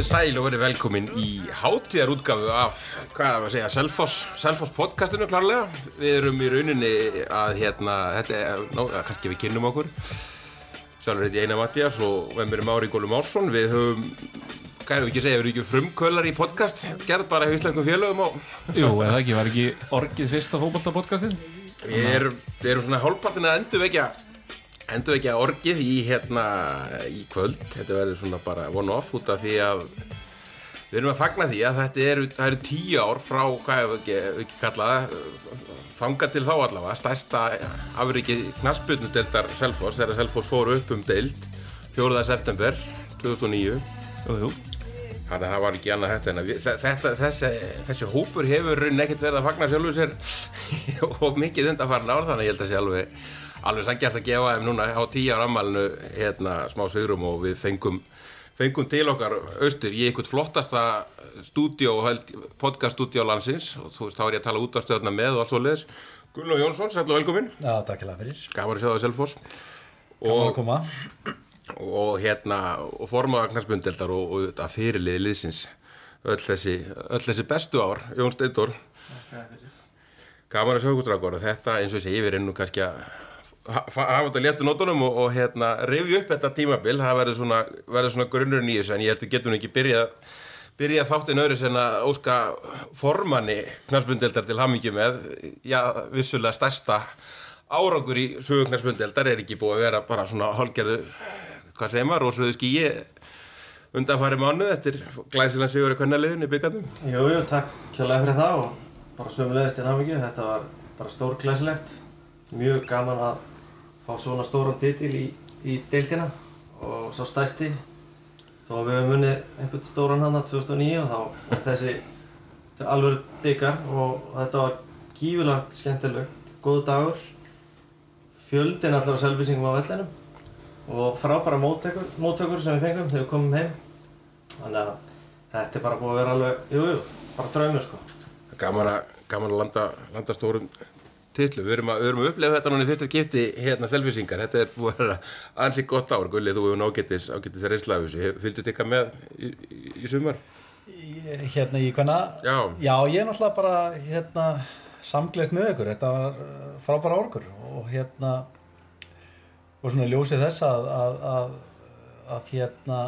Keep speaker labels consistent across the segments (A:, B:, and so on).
A: Komið sæl og verið velkomin í hátíðar útgafu af, hvað er það að segja, Selfoss, Selfoss podcastinu klárlega. Við erum í rauninni að hérna, þetta er, ná, kannski við kynnum okkur. Sjálfur heiti Einar Mattias og með mér er Mári Gólu Mársson. Við höfum, hvað erum við ekki að segja, við erum ekki frumkvölar í podcast, gerð bara hjá Íslandum félögum og
B: Jú, eða ekki, var ekki orgið fyrsta fókbaltapodcastin?
A: við erum, við erum svona hálfpartin að endurvekja endur ekki að orgið í hérna í kvöld, þetta verður svona bara one off út af því að við erum að fagna því að þetta eru, eru tíu ár frá, hvað hefur ekki, ekki kallað þanga til þá allavega, stærsta afriki knasputnudeldar Selfoss, þegar Selfoss fór upp um deild 4. september 2009
B: Jú, jú.
A: Þannig að það var ekki annað þetta en við, þetta, þessi, þessi hópur hefur raunin ekkert verið að fagna sjálfur sér og mikið undanfarn ár þannig að ég held að sé alveg, sangjast að gefa þeim núna á tíu ára ammælinu hérna smá svigrum og við fengum, fengum til okkar austur í einhvern flottasta stúdíó, podcaststúdíó landsins og þú veist þá er ég að tala út á stöðuna með og allt svo leiðis. Gunnar Jónsson, sætlu og velkomin.
C: Já, takk hérna fyrir.
A: Gaman að sjá það Selfoss.
C: Gaman að koma.
A: og hérna og formaða knarspundildar og, og þetta fyrirliði liðsins öll þessi, öll þessi bestu ár Jón Steindor gaman að sjá ykkur strákar og þetta eins og við erum nú kannski að hafa þetta léttu nótunum og, og hérna rifja upp þetta tímabil, það verður svona, svona grunnurinn í þessu en ég held við getum ekki byrjað byrja þáttinn öðru sem að óska formanni knarspundildar til hamingi með, já, vissulega stærsta árangur í sögu knarspundildar er ekki búið að vera bara svona hálgerðu hvað segir maður, rosaðu skíi undanfæri mánuð eftir glæsilega sigur í kvennaliðin í byggandum.
D: Jú, jú, takk kjörlega fyrir það og bara sömulegist til hafingju. Þetta var bara stór glæsilegt. Mjög gaman að fá svona stóran titil í, í deildina og svo stæsti. Að við höfum unnið einhvern stóran hann 2009 og þá var þessi alveg byggar og þetta var gífulega skemmtilegt, góð dagur. Fjöldin alltaf á selvvísingum á vellinum og frábæra móttökur, móttökur sem við fengum þegar við komum heim. Þannig að þetta er bara búið að vera alveg, jú, jú, bara draumur sko.
A: Gaman að, gaman að landa, landa stórum titlu. Við erum að, að upplefa þetta núna í fyrsta skipti hérna selvisingar. Þetta er búið að ansið gott ár. Gullið, þú hefur nágættis, ágættis að reynsla af þessu. Fylgdu þetta eitthvað með í, í, í sumar?
C: Hérna í hvenna?
A: Já.
C: Já, ég er náttúrulega bara hérna samgleist með ykkur. Þetta var uh, frábæra árgur og hérna og svona ljósið þess að að, að, að hérna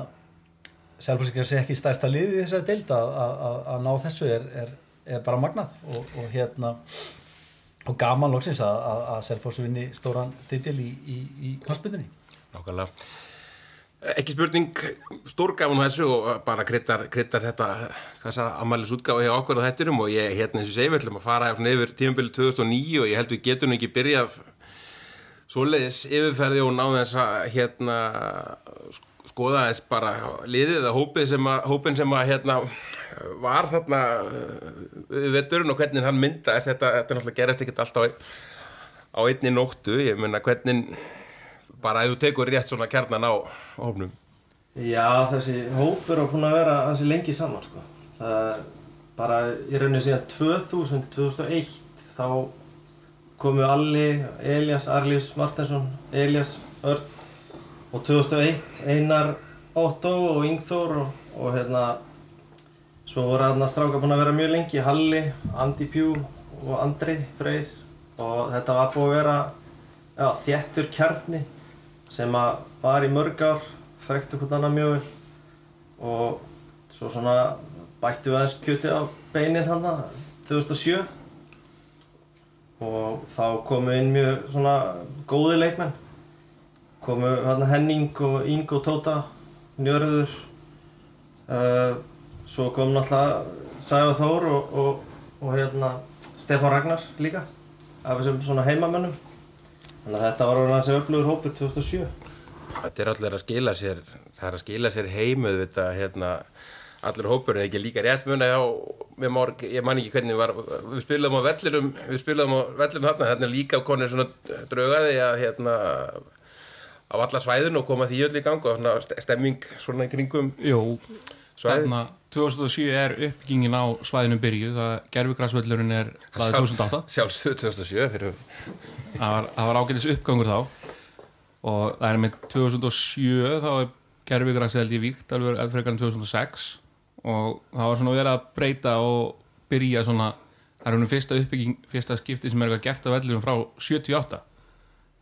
C: Selfossingar sé ekki stærsta liði þessari deild að, að, að, að ná þessu er, er, er bara magnað og, og hérna og gaman loksins að, að, að Selfoss vinni stóran titil í, í, í knastbyrðinni.
A: Nákvæmlega. Ekki spurning, stórgafun þessu og bara kryttar, þetta, ammælis útgáfa hjá okkur á þettinum og ég, hérna eins og segi, við ætlum að fara yfir tímabili 2009 og ég held við getum ekki byrjað svoleiðis yfirferði og náðu þess að hérna sk- skoða þess bara liðið eða hópið sem að, hópin sem að hérna var þarna uh, vetturinn og hvernig hann myndaðist. Þetta, þetta náttúrulega gerist ekkert allt á, einni nóttu, ég meina hvernig bara ef þú tekur rétt svona kjarnan á hópnum.
D: Já, þessi hópur á búin að vera hansi lengi saman sko. Það bara í rauninni síðan 2000, 2001 þá komu Alli, Elias, Arlís Martinsson, Elias Örn og 2001 Einar Otto og Ingþór og, og hérna svo voru þarna strákar búin að vera mjög lengi Halli, Andi Pjú og Andri Freyr. Og þetta var búið að vera já, þéttur kjarni sem að var í mörg ár þekktu hvern annan mjög vel. Og svo svona bættu við aðeins kjöti á beinin hann 2007 og þá komu inn mjög svona góði leikmenn komu hérna Henning og Ingo Tóta Njörður. Uh, svo kom náttúrulega Sæfa Þór og, og, og hérna Stefán Ragnar líka af þessum svona heimamönnum. Þannig að þetta var orðin hans öflugur hópur 2007
A: Þetta er allir að skila sér það er að skila sér heimuð þetta, hérna, allir hópur er ekki líka rétt muna á, morg, ég man ekki hvernig var, við spilaðum á vellinum við spilaðum á vellinum þarna, þarna er líka konir svona draugaði að hérna á alla svæðin og koma því öll í gang og svona st- stemming svona í kringum
B: Jú,
A: Svæðið?
B: þarna 2007 er uppbyggingin á svæðinu byrjuð, það gerfugrasvöllurinn er hlaðið 2008,
A: sjálfsög 2007 fyrir
B: það var, það var ágætis uppgangur þá. Og það er með 2007 þá er gerfigræsi held ég víkt alveg frekar en 2006 og það var svona verið að breyta og byrja svona það er húnum fyrsta uppbygging, fyrsta skipti sem er gert af vellurum frá 78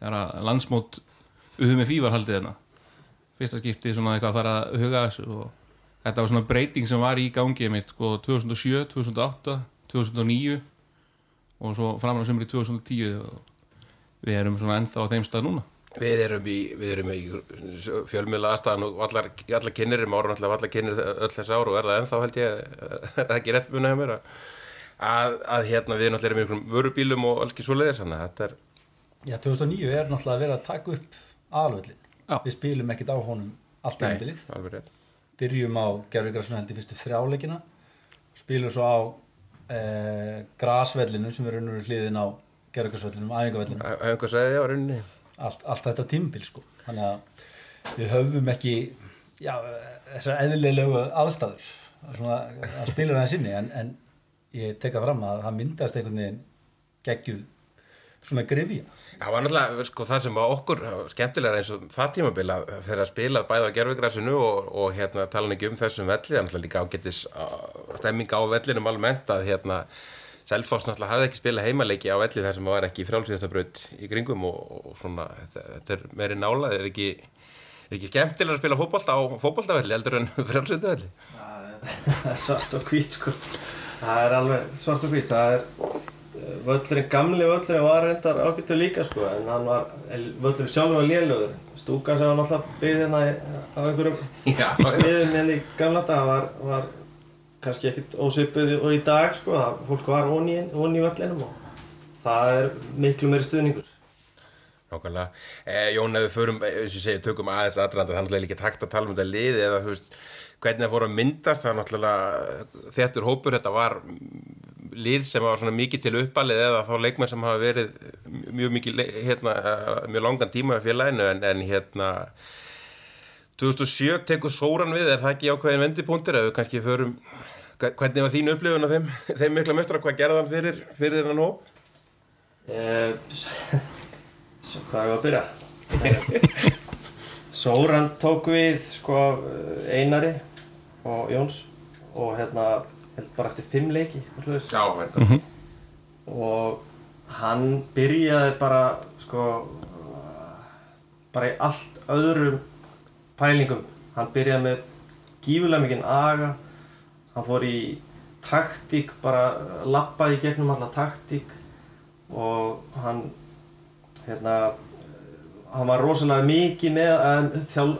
B: þegar að landsmót UMFI var haldið hérna. Fyrsta skipti svona eitthvað að fara að huga þessu og þetta var svona breyting sem var í gangi mitt sko 2007, 2008 2009 og svo framlega sem er í 2010 og við erum svona ennþá á þeim stað núna.
A: Við erum í, við erum í fjölmiðla aðstæðan og allar, allar kynir um náttúrulega allar kynir öll þess ára og er það ennþá held ég þetta er ekki rétt munið hjá mér að, að, hérna við náttúrulega erum í einhverjum vörubílum og alls ekki svo leiðis þannig að þetta er
C: Já, 2009 er náttúrulega að vera að taka upp alvöldin.
B: Já.
C: Við spilum ekkit á honum allt
A: rétt
C: Byrjum á Gervigrasun held í fyrstu þrjáleikina. Spilum svo á eh, grasvellinu sem er unnur hliðin á Gervigrasvellinum, æfingavellinu.
A: Hefur einhver segið já, rauninni
C: Allt, allt þetta tímbil sko. Þannig að við höfðum ekki já, þessar eðlilegu aðstæður svona, að spila það sinni en, en ég teka fram að það myndast einhvern veginn geggjuð svona grifja.
A: Það var náttúrulega sko, það sem var okkur skemmtilega eins og það tímabil að þeirra spilað bæði á gerfugrasinu og, og hérna tala ekki um þessum velli, það er náttúrulega líka ágættis uh, stemming á vellinum almennt að hérna Selfoss náttúrulega hafði ekki spilað heimaleiki á velli þar sem það var ekki frjálsýðastabraut í kringum og, og svona þetta, þetta er meiri nála, er ekki, er ekki skemmtilega að spila fótbolta á fótboltavelli heldur en frjálsýðastavelli.
D: Það er svart og hvít sko. Það er alveg svart og hvít. Það er völlurinn, gamli völlurinn var reyndar ágættu líka sko en hann var, völlurinn sjálfur var lélugur. Stúkan sem var náttúrulega byggð hérna í- á einhverjum smiðum hérna í gamla dag var, var kannski ekkert ósvipuð og í dag sko. Það, fólk var onni í völlinum og það er miklu meiri stuðningur.
A: Nákvæmlega. Eh, Jón, ef við förum, eh, eins og segi, tökum aðeins aðranda, það er náttúrulega ekki takt að tala um þetta liði eða þú veist, hvernig það fór að myndast, það er náttúrulega þettur hópur, þetta var lið sem var svona mikið til uppalið eða þá leikmenn sem hafa verið mjög mikið, hérna, eh, mjög langan tíma í félaginu en, en hérna 2007 tekur Sóran við, er það ekki ákveðin vendipunktur ef við kannski förum, hvernig var þín upplifun á þeim, þeim mikla mestra, hvað gerði hann fyrir, fyrir hennan hóp?
D: Eh, Svo hvað er að byrja? Sóran tók við sko af eh, Einari og Jóns og hérna held bara eftir fimm leiki.
A: Já, verður.
D: og hann byrjaði bara sko bara í allt öðrum pælingum hann byrjaði með gífulega mikinn aga hann fór í taktík bara lappaði í gegnum alla taktík og hann hérna hann var rosalega mikið með en, þjál,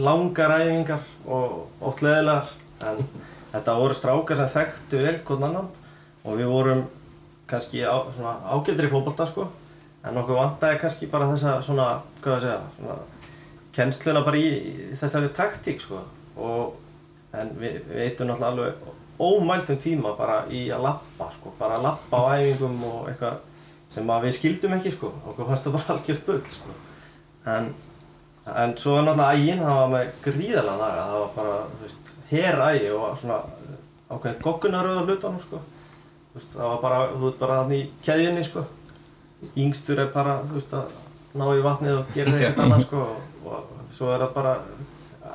D: langar æfingar og oft leðilegar en þetta voru strákar sem þekktu vel hvern annan og við vorum kannski á, svona ágættir í fótbolta sko. En okkur vantæði kannski bara þessa svona, hvað að segja, svona kennsluna bara í, í þessari taktík sko. Og en við, veitum náttúrulega alveg ómæltum tíma bara í að lappa sko, bara að lappa á æfingum og eitthvað sem við skildum ekki sko, okkur fannst það bara algjört bull sko. En, en svo var náttúrulega ægin, það var með gríðalega naga, það var bara, þú veist, herægi og svona ákveðin goggunaröð af hlutunum sko. Veist, það var bara, þú veist, bara þannig í keðjunni sko. Yngstur er bara, þú veist, að ná í vatnið og gera eitthvað annað sko og, og svo er það bara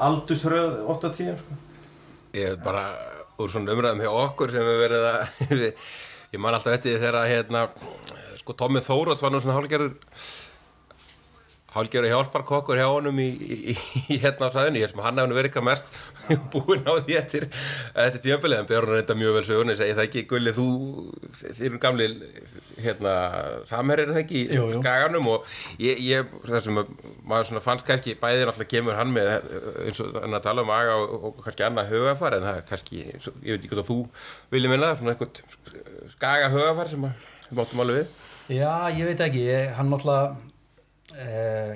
D: aldursröð 8 á 10 sko.
A: Ég er bara úr svona umræðum hjá okkur sem hefur verið að ég man alltaf eftir því þegar hérna sko Tommi Þóróts var nú svona hálgerður hálgerður hjálparkokkur hjá honum í, í, í hérna á sæðinu, ég sem hann hefði verið eitthvað mest búinn á því eftir eftir tímabilið, en Björn reynda mjög vel sögun ég segi það ekki, Gulli, þú þið erum gamli hérna samherrir það ekki í skaganum? Og ég, ég það sem að maður fannst kannski bæði náttúrulega kemur hann með eins og hann að tala um aga og, og kannski annað hugafar en það kannski, ég veit ekki hvað þú viljið minna svona eitthvað skaga hugafar sem við máttum alveg við.
C: Já, ég veit ekki, ég, hann náttúrulega eh,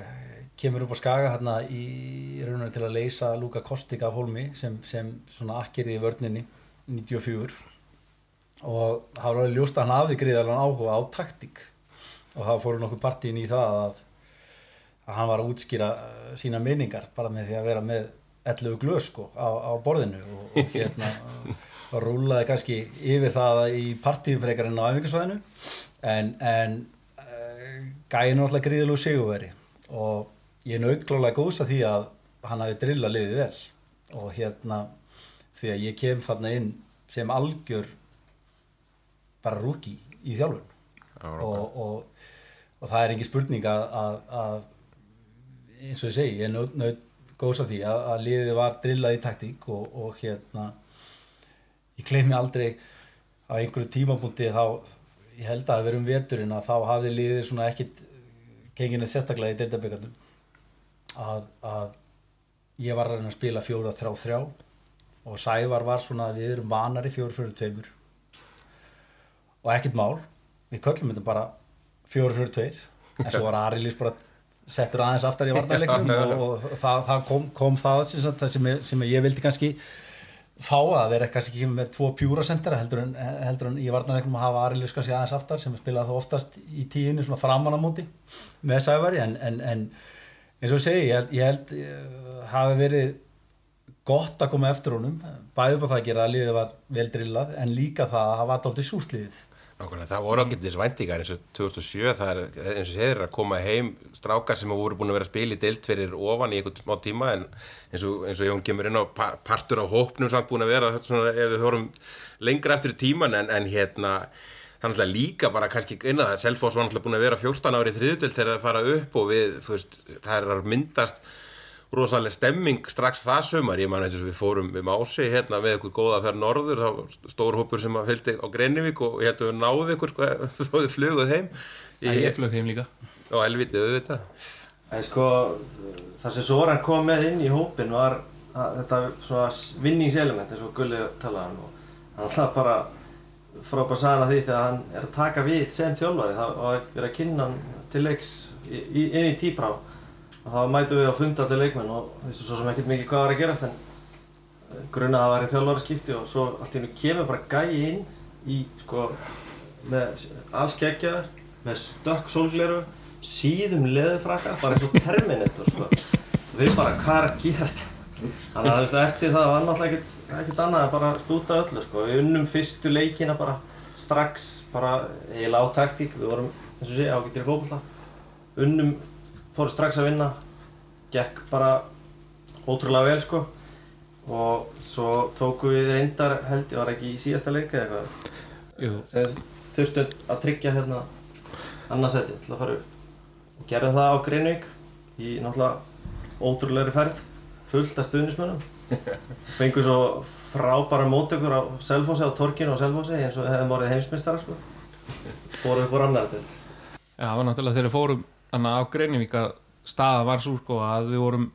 C: kemur upp á skaga hérna í rauninu til að leysa Luka Kostik af Holmi sem, sem svona akkerið í vörninni 94 og það var alveg ljóst að hann hafði gríðalega áhuga á taktík. Og það fóru nokkuð partíin í það að, að hann var að útskýra eh, sína minningar bara með því að vera með 11 glöð sko á, á borðinu. Og, og hérna og rúlaði kannski yfir það í partíum frekar en á æfingarsvæðinu en, en gæði náttúrulega gríðalegu sigurveri og ég naut klálega góðs að því að hann hafi drillað liðið vel. Og hérna því að ég kem þarna inn sem algjör bara rúki í þjálfun.
A: Já,
C: og, og, og það er ekki spurning að, að, að eins og ég segi, ég naut, naut góðs af því að, að liðið var drillað í taktík og, og hérna ég gleymi aldrei á einhverju tímapunkti þá ég held að það verið um veturinn að þá hafði liðið svona ekkit genginu sérstaklega í deildaböggarnum að, að ég var að spila fjóra þrjá þrjá og Sævar var svona við erum vanari fjóra fjóra tveimur. Og ekkert mál við köllum þetta bara fjóra fjóra tveir. En svo var Arilis bara settur aðeins aftar í varnarleiknum og, og það, það kom, kom það sem, sem, sem ég vildi kannski fá að vera kannski ekki með tvo pjúra sendera heldur en, heldur en í varnarleiknum að hafa Arilis kannski aðeins aftar sem spilaði þá oftast í tíinu svona framan á móti með Sævari. En, en, en eins og ég segi, ég held, ég held uh, hafi verið gott að koma eftir honum bæðið på það að gera að liðið var vel drillað en líka það að hafa dálítið sústliðið
A: Nákvæmlega, það voru ágættis væntingar eins og 2007, það er eins og segir að koma heim strákar sem voru búin að vera að spila í deilt fyrir ofan í einhvern smá tíma en eins og, eins og Jón kemur inn á pa- partur á hópnum samt búin að vera svona, ef við hörum lengra eftir tíman en, en hérna er náttúrulega líka bara kannski inn að það Selfoss var náttúrulega búin að vera 14 ári í þriðutöld þegar það fara upp og við, þú veist, það er að myndast rosalega stemming strax það sömar, ég man og við fórum við mási hérna með eitthvað góða að ferð norður það var stór hópur sem að fylgdi á Greinivík og ég held að við náðu ykkur sko, þó þið fluguð heim.
B: Æ, ég flög heim líka.
A: Á elvitið auðvitað.
D: En sko, það sem Soran kom með inn í hópin var að, þetta svona vinningselement eins og Gulli talaði um og hann alltaf bara frábær sagan að því þegar hann er að taka við sem það var að vera að kynna hann til leiks í, í, inn í tíbrá og þá mætum við að funda allir leikmenn og veistu svo sem ekkert mikið hvað var að gerast en grunna að það væri þjálfari skipti og svo allt í hennu kemur bara gæi inn í sko með alls geggjaður með stökk sólgleru síðum leðurfrakka, bara eins og Terminator sko. við bara, hvað er að gerast þannig að þú veist, eftir það var náttúrulega ekkert, ekkert annað en bara stúta öllu sko. við unnum fyrstu leikina bara strax, bara eiginlega á taktík við vorum, eins og sé, ágættir í fókbalta unnum, fórum strax að vinna gekk bara ótrúlega vel sko. Og svo tóku við reyndar held ég var ekki í síðasta leika eða eitthvað? Þurftu að tryggja hérna annarsæti til að fara upp. Og gerðum það á Greinvík í náttúrulega ótrúlegri ferð fullt af stuðnismönnum fengum svo frábæra mótökur á Selfossi á Torkinu á Selfossi eins og hefðum orðið heimsmyndstara sko. Fórum upp úr annar
B: Já, það var náttúrulega þegar við fórum annað á Greinivík að staða var svo sko að við vorum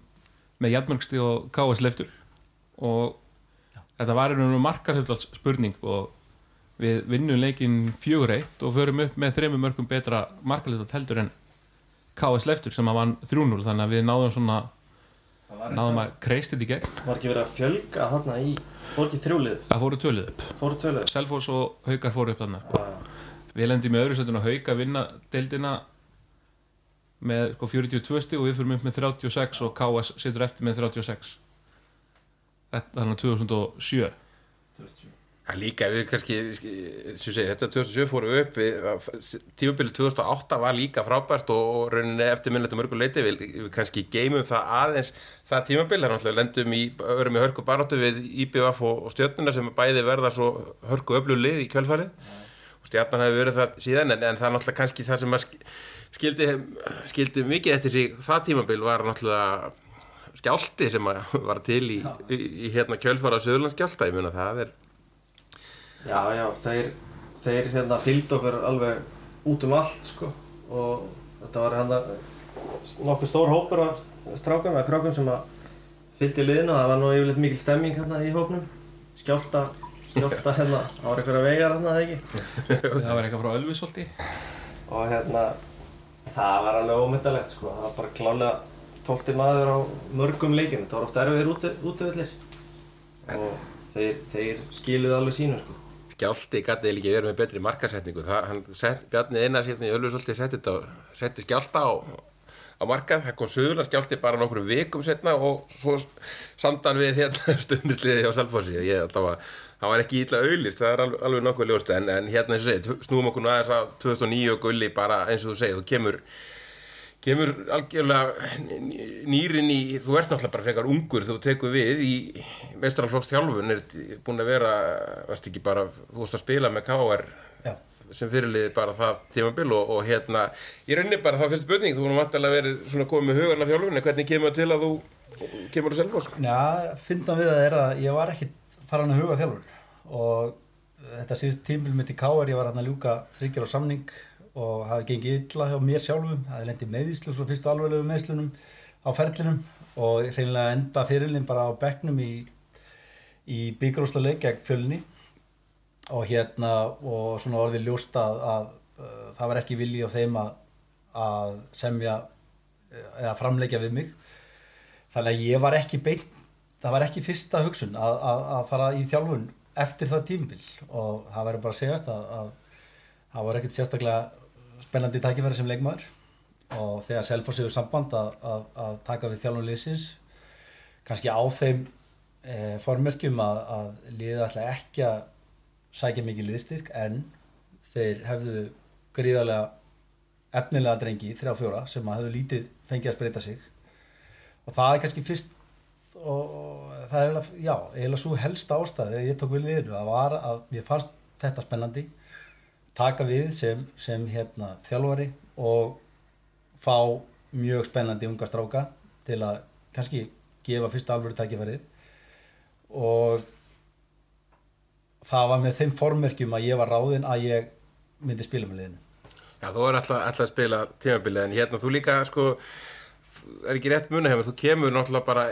B: með jafnmörgsti og KS leiftur. Og þetta var einhvern markarhildals spurning og við vinnum leikinn fjögur eitt og förum upp með þremur mörgum betra markarhildal heldur en KS leiftur sem að vann 3-0 þannig að við náðum svona náðum að kreist þetta í gegn.
D: Var ekki verið að fjölga þarna í fór ekki þrjúlið,
B: það fóru tölið upp.
D: Fóru tvölið
B: Selfoss og Haukar fóru upp þannig sko. við lendum í öðru setjun að Hauka vinna deildina með sko, 42 stig og við fyrir upp með 36 og KS situr eftir með 36 þetta þannig að 2007
A: Það líka, við kannski, sem segi, þetta 2007 fóru upp, tímabilið 2008 var líka frábært og rauninni eftir minnlega mörgur leiti, við, við kannski geymum það aðeins það tímabilið, þannig að lendum í, örum í hörku baróttu við IBF og, og stjörnuna sem bæði verða svo hörku öflulið í kjölfarið. Og stjarnan hefur verið það síðan, en, en það er náttúrulega kannski það sem að skildi, skildi mikið eftir sig, það tímabil var náttúrulega skjálti sem að var til í, í, í hérna kjölfara á Söðurlandskjálta, ég mun að það er
D: Já, já, þeir, þeir hérna fylgd okkur alveg út um allt sko. Og þetta var hérna nokkuð stór hópur af strákum eða krákum sem að fylgdi liðinu. Það var nú yfirleitt mikil stemming hérna í hópnum. Skjálta, skjálta hérna það var einhverja vegar hérna eða ekki?
B: Það var eitthvað frá Ölvisvolti
D: og hérna það var alveg ómyndalegt sko. Það var bara klálega tólti maður á mörgum leikjum. Það var oft erfiðir útöðlir og þeir, þeir skiluði alveg sínu sko.
A: Skjálti gæti ekki verið með betri markasetningu það, hann sett, Bjarni Einars hérna í Ölfusólti setti, skjálta á, á markað, það kom söðurlega skjálti bara nokkrum vikum setna og svo samdan við hérna stundisliði á Selfossi. Ég alltaf að það var ekki illa auðlist, það er alveg, alveg nokkuð ljóst en, en hérna eins og segið, snúum okkur nú aðeins að 2009 og gulli bara eins og þú segið, þú kemur kemur algjörlega nýrin í, þú ert náttúrulega bara frekar ungur þú tekur við í mestrarflokks þjálfun er búin að vera, varst ekki bara þú vorst að spila með KR
C: Já,
A: sem fyrirliði bara það tímabil og, og hérna, ég raunni bara þá fyrst spurning þú voru vantilega verið svona komið með hugan af þjálfunni, hvernig kemur það til að þú kemur að selfos?
C: Já, fyndan við það er að ég var ekki farin að huga þjálfur og þetta síðust tímbil mitt í K.R. ég var hann að ljúka þryggjar á samning og hafi gengið illa hjá mér sjálfum. Hafi lendið meðíslu, svo fyrstu alveglegu meðslunum á ferlinum og hreinlega enda fyrirlin bara á bekknum í, í byggjrósla leik gegn fjölni. Og hérna og svona orðið ljóst að, að, að það var ekki vilji á þeim að, að semja eða framleikja við mig. Þannig að ég var ekki beint það var ekki fyrsta hugsun að, að, að fara í þjálfun eftir það tímbil og það verður bara að segjast að, að það var ekkert sérstaklega spennandi tækifæri sem leikmaður. Og þegar Selfoss hefur samband að, að, taka við þjálfun liðsins kannski á þeim e, formerkjum að liðið ætla ekki að sækja mikið liðstyrk en þeir hefðu gríðarlega efnilega drengi, þrjá fjóra sem að hefðu lítið fengið að spreita sig. Og það er kannski fyrst og, og það er eiginlega, já, eiginlega svo helst ástæð ég tók við liðinu, það var að mér fannst þetta spennandi taka við sem, sem hérna þjálfari og fá mjög spennandi unga stráka til að kannski gefa fyrsta alvöru tækifærið. Og það var með þeim formerkjum að ég var ráðinn að ég myndi spila með liðinu.
A: Já, þú er alltaf, alltaf að spila tímabilið en hérna þú líka sko er ekki rétt muna hefur, þú kemur náttúrulega bara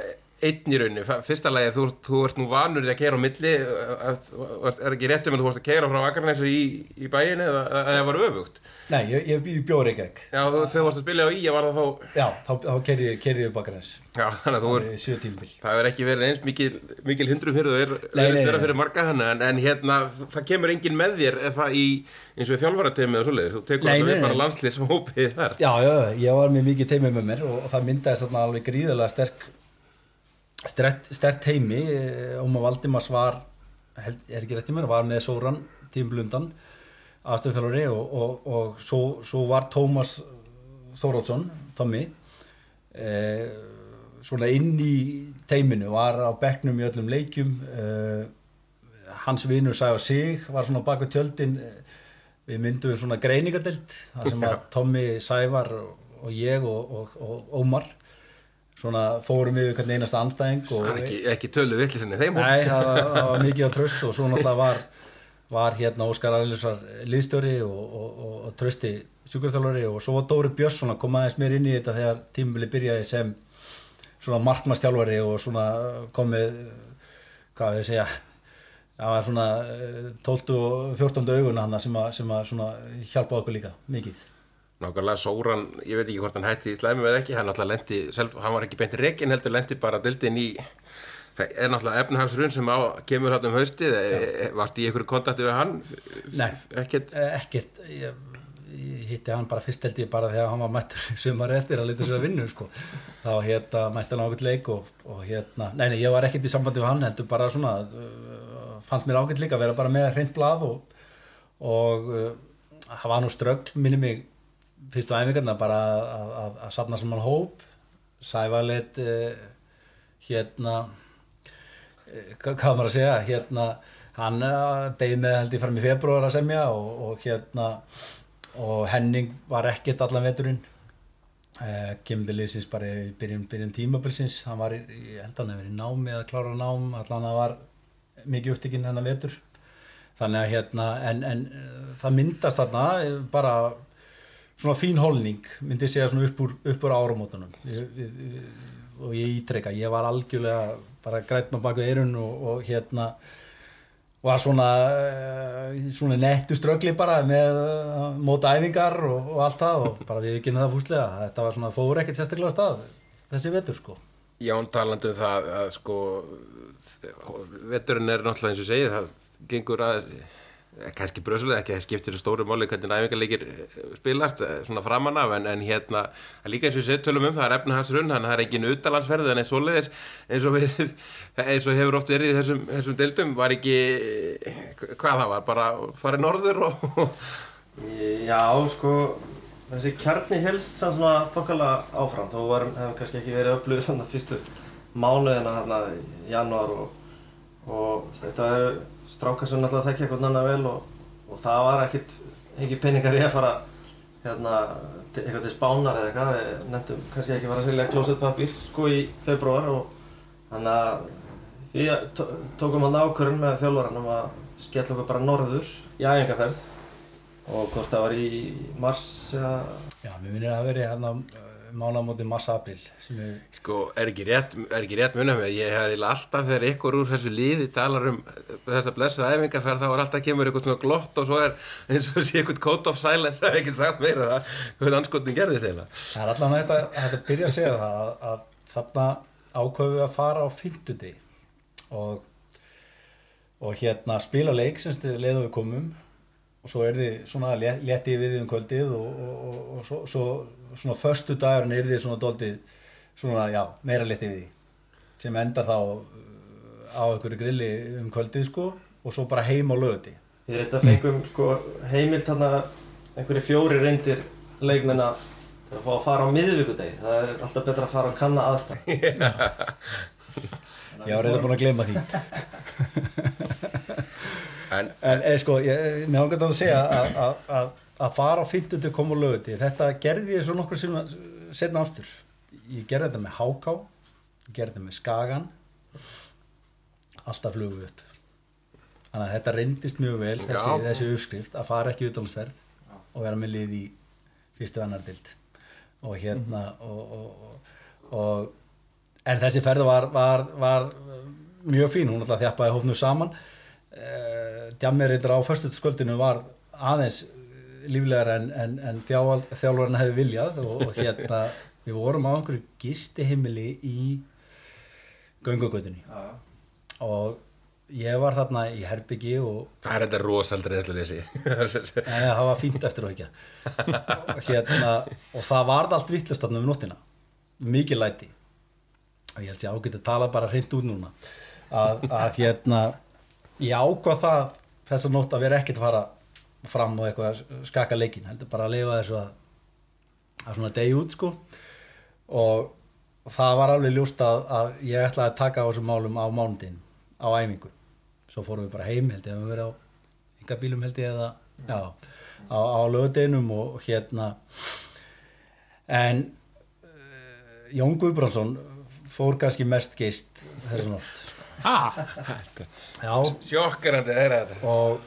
A: einn í rauninu, fyrsta lagi þú, þú ert nú vanur því að keira á milli er ekki rétt um að þú varst að keira frá Akarnæsir í, í bæinu eða það var öfugt?
C: Nei, ég, ég, ég bjóður ekki ekki
A: Já, þú, þegar þú varst að spila á í, var það þá
C: Já, þá, þá keirði ég upp Akarnæs
A: Já, þannig að þú er Það er ekki verið eins mikil, mikil hindrum fyrir þú er
C: nei.
A: fyrir marga hana en, en hérna, það kemur enginn með þér það í, eins og þjálfarateimi og svoleiðis, þú tekur alltaf við bara landslýshópið þar.
C: Já, já, ég var með mikið teimi með mér og, og það myndaðist alveg gríðarlega sterk stert, heimi Óma Valdimars var held, er ekki rétt í mér, var með Sóran tímblundan aðstöðþjálfari og, og, og svo, svo var Tómas Þórótsson, Tommy eh, svona inn í teiminu, var á bekknum í öllum leikjum. Eh, hans vinur Sævar Sig var svona baku tjöldin. Eh, við myndum svona greiningadelt þar sem að Tommy, Sævar og, og ég og, og, og Ómar svona fórum við hvernig einasta anstæðing og
A: ekki, ekki tölu vittlisinni þeim.
C: Nei, það var, það var mikið á tröst og svo náttúrulega var, var hérna Óskar Arlisar liðstjóri og, og, og, og trösti sjúkurþjálfari og svo var Dóri Björnsson að koma aðeins mér inn í þetta þegar tímabili byrjaði sem svona markmannstjálfari og svona komið, hvað við segja, það var svona eh, 12 og 14 auguna hann sem að, sem að hjálpa okkur líka mikið.
A: Nákvæmlega Sóran, ég veit ekki hvort hann hætti í slæmi eða ekki, hann náttúrulega lendi, hann var ekki beint rekin heldur, lendi bara dildin í, það er náttúrulega efnahagsrun sem á, kemur hann um haustið, e, varst í einhverju kontakti við hann?
C: Nei.
A: Ekkert?
C: Eh, Ekkert, ég, ég hitti hann bara fyrst held ég bara þegar hann var mættur sumar eftir að lita sér að vinna sko. þá hérna mætti hann ákveld leik og, og hérna, nei nei ég var ekkert í sambandi við hann heldur bara svona fannst mér ákveld líka að vera bara með hreint blað og, og það var nú strögl minni mig fyrstu æfingarna bara að, að safna saman hóp. Sævalit uh, hérna eh, hvað maður að segja? Hérna hann uh, beði með held ég fram í februar að semja og, og hérna og Henning var ekkert allan veturinn. Kemur til liðsins bara í byrjun, byrjun tímabilsins. Hann var, í, ég held að hann hefur verið í námi eða klára nám, allan að var mikið upptikinn hennar vetur. Þannig að hérna, en, en uh, það myndast þarna eh, bara svona fín holning, myndi segja svona upp úr, upp úr áramótunum. Og ég ítreka, ég var algjörlega bara grætn á baku eirun og, og hérna var svona, eh, svona nettu ströggli bara með uh, móta æfingar og, og allt það og bara við ekki það fúslega, þetta var svona fóður ekkert sérstaklega stað þessi vetur sko.
A: Jón talandi um það að sko veturinn er náttúrulega eins og segið það gengur að eh, kannski bröðsulega ekki, það skiptir stóru máli hvernig næfingarleikir eh, spilast eh, svona framan af en, en hérna líka eins og við setjum um það er efnahagsrunn þannig að það er ekki utalansferð en eins og leiðis eins og, við, eins og hefur oft verið í þessum, þessum deildum var ekki hvað það var, bara farið norður og
D: Já, sko, þessi kjarni helst samt svona þokkala áfram þó hefum kannski ekki verið öflugur hann fyrstu mánuðina hérna í janúar og, og þetta er strákar sem náttúrulega þekkja eitthvað annað vel og, og það var ekkit ekki peningar í að fara hérna eitthvað til spánar eða eitthvað. Við nefndum kannski ekki að fara að selja klósettpapír sko í februar og þannig að við tó- tókum hann ákvörðun með þjálfaranum að skella okkur bara norður í æfingarferð og hvort það var í mars eða
C: Já, mér minnir að veri hérna mánamóti massa-april sem er
A: Sko, er ekki rétt, er ekki rétt munum með, ég eiginlega alltaf þegar ykkur úr þessu liði talar um þessa blessaða æfingarferð þá er alltaf kemur eitthvað svona glott og svo er eins og sé eitthvað code of silence, það er ekkert sagt meira það, hvað anskotin gerðist eiginlega.
C: Það er allan hægt að, að byrja að segja það að, að þarna ákveðum við að fara á fimmtundi og, og hérna spila leik sem þið leiðum við komum og svo er þið svona létti við um kvöldið og, og, og, og svo, svo svona förstu dagurinn er þið svona doldið svona já, meira létti við sem endar þá uh, á einhverju grilli um kvöldið sko og svo bara heim á lögati
D: Við reynda fengum sko heimilt hann einhverju fjóri reyndir leikmenna til að fá að fara á miðvíkudegi. Það er alltaf betra að fara að kanna aðstæð.
C: Var reyða búin að gleyma því
A: En,
C: En eða sko, ég, mér hangar það að segja að, fara á 50. kom og löguti, þetta gerði ég svo nokkur sem setna aftur. Ég gerði þetta með háká, ég gerði þetta með skagan, alltaf flugu upp. Þannig að þetta reyndist mjög vel, þessi, þessi uppskrift, að fara ekki utalansferð og vera með lið í fyrstu annardild. Og hérna, og, og, og, og, en þessi ferð var, var, var mjög fín, hún alltaf þjappaði hófnu saman uh, djammeritur á föstudskvöldinu var aðeins eh, líflegar en, en, en þjál, þjálfarinn hefði viljað og, og hérna við vorum á einhverju gistihimili í göngugötunni. Og ég var þarna í herbyggi og
A: það er þetta rosaldri leysi.
C: Nei, það var fínt eftir og ekki og, hérna, og það varð allt vittlust þarna um nóttina. Mikið læti. Og ég held sér ágætt að tala bara hreint út núna. Að, að hérna ég ákvað það þess að nótt að vera ekkert að fara fram og eitthvað að skaka leikin heldur bara að lifa þessu að, að svona degi út sko. Og, og það var alveg ljóst að, að ég ætlaði að taka á þessum málum á mánudin á æfingu. Svo fórum við bara heim held ég að við verið á enga bílum held ég eða já, á, á lögadeinum og, hérna. En uh, Jón Guðbrandsson fór kannski mest geist þessu nótt
B: Ah,
C: já,
A: Sjokkerandi er þetta.
C: og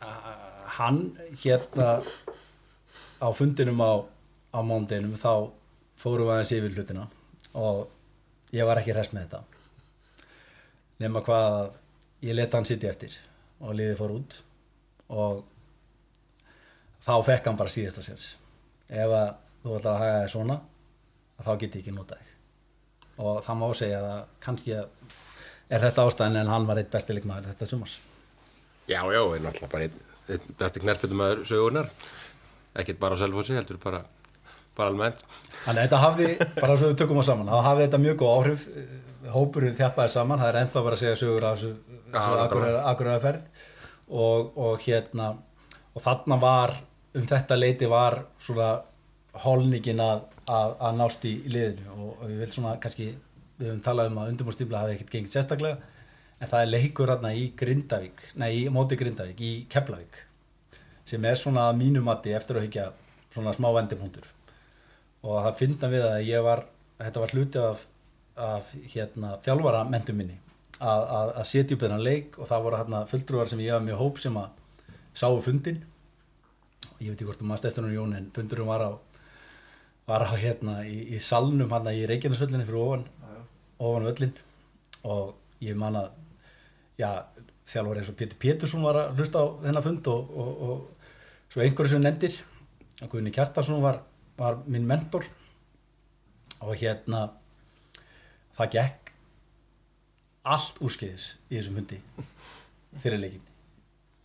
C: uh, hann hérna á fundinum á, á mánudeinum þá fórum við aðeins yfir hlutina og ég var ekki hress með þetta. Nema hvað að ég leta hann sitja eftir og liðið fór út og þá fekk hann bara síðasta sérs ef að þú ætlar að haga þig svona þá get ég ekki nota þig. Og það má segja að kannski er þetta ástæðin en hann var eitt besti leikmaður þetta sumars
A: Já, já, er náttúrulega bara einn ein besti knertbyttum aður sögurnar. Ekkert bara á Selfossi, heldur bara, bara almennt.
C: Þannig að þetta hafði, bara svo við tökum á saman, þá hafði þetta mjög góð áhrif, hópurinn þjappaði saman, það er ennþá bara að segja sögur af þessu, þessu
A: nákvæmlega.
C: akureyra ferð og, og hérna, og þarna var, um þetta leiti var svona holningin að, að, að nást í liðinu og, og ég vil svona kannski, við höfum talað um að undirbúrstífla hafi ekkert gengið sérstaklega, en það er leikur hérna í Grindavík, nei, í móti Grindavík, í Keflavík, sem er svona að mínu mati eftir að higgja svona smá vendipunktur. Og það finna við að ég var þetta var hluti af, af hérna, þjálfara mentum minni að, að, að setja upp þennan leik og það voru hérna fulltrúar sem ég hafa mjög hóp sem að sáu fundin og ég veit ekki hvort þú maður eftir hún Jón en fundurum var á var á hérna í, í salnum hérna í Reykjanesvöllinni fyrir ofan ofan völlin og ég man að já, þjálfur eins og Pétur Pétursson var að hlusta á þennan fund og, og, og svo einhverju sem þú nefndir og Guðni Kjartarsson var, var minn mentor. Og hérna það gekk allt úrskeiðis í þessum hundi fyrir leikin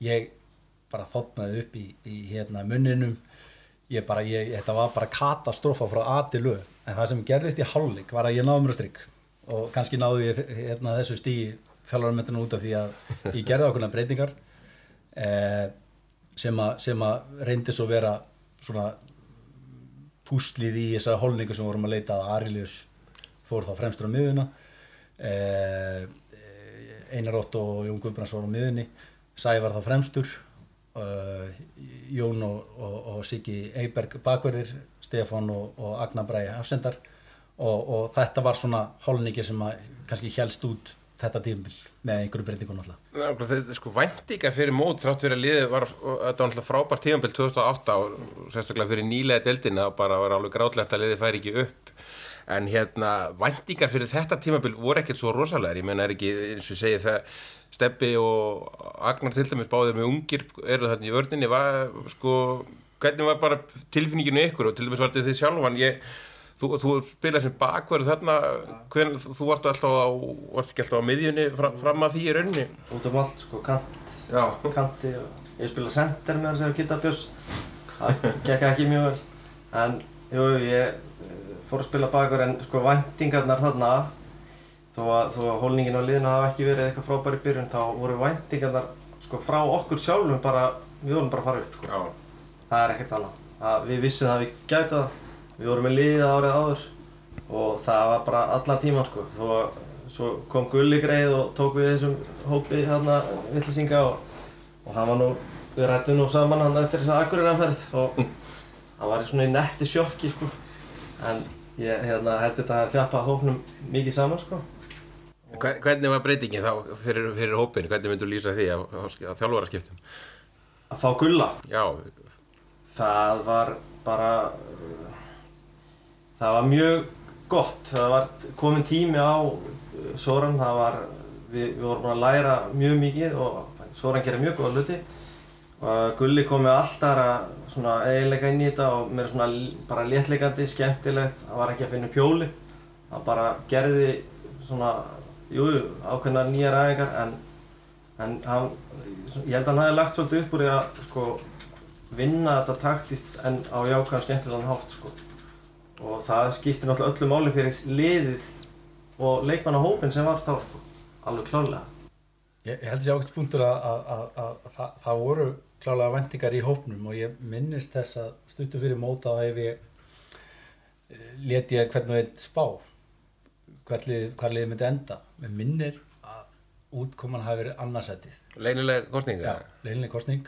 C: ég bara þotnaði upp í, í hérna munninum. Ég bara, ég, þetta var bara katastrófa frá A til Ö. En það sem gerðist í hálfleik var að ég að strikk og kannski náði ég hérna, þessu stíi fjálfararmentinu út af því að ég gerði ákveðna breytingar eh, sem, a, sem að reyndi svo vera svona púslið í þessari holningu sem vorum að leita að Arilius fór þá fremstur á miðuna eh, Einar Ótt og Jón Guðbrands voru á miðunni Sævar þá fremstur uh, Jón og, og, og Siggi Eiberg bakverðir Stefán og, og Agnar Bræði afsendar og, og þetta var svona holningi sem að kannski helst út þetta tímbil með einhverju breytingun alltaf
A: Nákvæmlega, þetta er sko væntinga fyrir mót þrátt fyrir að liðið var, þetta var náttúrulega frábært tímanbill 2008 og sérstaklega fyrir nýlega deildina og bara var alveg grátlegt að liðið færi ekki upp. En hérna væntingar fyrir þetta tímanbill voru ekkert svo rosalegar, ég menna er ekki eins og segi það Steppi og Agnar til dæmis báðir með ungir eru þarna í vörninni, var sko hvernig var bara tilfinninginu ykkur og til dæmis var þetta þið sjálfan, ég Þú, þú spilaði sem bakverð þarna, hvern, þú varst alltaf á, varst ekki alltaf á miðjunni fram, fram að því í rauninni?
D: út um allt sko, kant,
A: Já.
D: kanti og ég spila center með þess að geta bjöss það gekk ekki mjög vel en jú, ég eh, fór að spila bakur en sko væntingarnar þarna þó að, þó að hólningin á liðinu hafa ekki verið eitthvað frábæri byrjun þá voru væntingarnar sko frá okkur sjálfum bara, við vorum bara að fara upp sko.
A: Já.
D: það er ekkert annað við vissum það að við gætu það við vorum með liðið árið áður og það var bara allan tíman sko. Þó að svo kom Gulli greið og tók við þessum hópi hérna vittlisinga og, og hann var nú við rættum nú saman hann eftir þessa akkurirafærið og hann var í svona í netti sjokki sko. En ég hérna held þetta að þjapa hópnum mikið saman sko.
A: Hve- Hvernig var breytingin þá fyrir, fyrir hópin? Hvernig myndu lýsa því að, að þjálfara skiptum?
D: að fá Gulla?
A: Já,
D: það var bara það var mjög gott. Það var komin tími á uh, Soran. Það var við, við vorum búin að læra mjög mikið og Soran gerir mjög góða hluti. Og Gulli kom með alltaf svona eiginleika inn í þetta og mér svona bara léttleikandi, skemmtilegt. Það var ekki að finna pjóli það bara gerði svona jújú, ákveðna nýjar æfingar. En, en hann, ég held að hann hafi lagt svolítið upp úr því að sko vinna þetta taktist en á jákvæðan skemmtilegan hátt sko. Og það skiptir náttúrulega öllu máli fyrir liðið og leikmannahópin sem var þá sko. alveg klárlega
C: Ég, ég held að sé ákveðt punktur að, að, að, að, að það, það voru klálega vendingar í hópnum og ég minnist þess að stuttu fyrir móta að ef ég eh, lét ég hvern og einn spá hver lið, hver lið myndi enda með minnir að útkoman hafi verið annarsætið
A: leynilega kostninga.
C: Já, leilinni kostning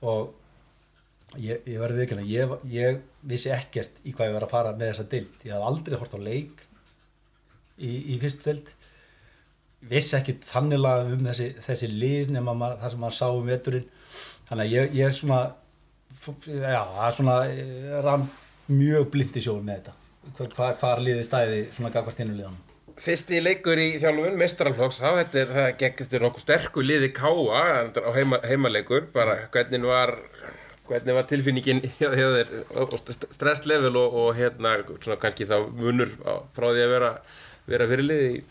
C: og ég, ég verði ekki ég, ég vissi ekkert í hvað ég var að fara með þessa dild ég haf aldrei hort á leik í, í fyrst dild vissi ekki þanniglega um þessi, þessi lið nema maður, það sem maður sá um veturinn. Þannig að ég, ég er svona já, það er svona eh, rann mjög blind í sjóum með þetta. Hvað, hvað, hvað er liðið stæði svona gagvart hinn liðanum
A: Fyrsti leikur í þjálfun, mestrarflokks, þá þetta er, það gekk þetta nokkuð sterku liði káa á heima, heimaleikur, bara hvernig var, hvernig var tilfinningin hjá þér, stresslevel og, og hérna, svona kannski þá munur á- frá því að vera, vera fyrirlið í,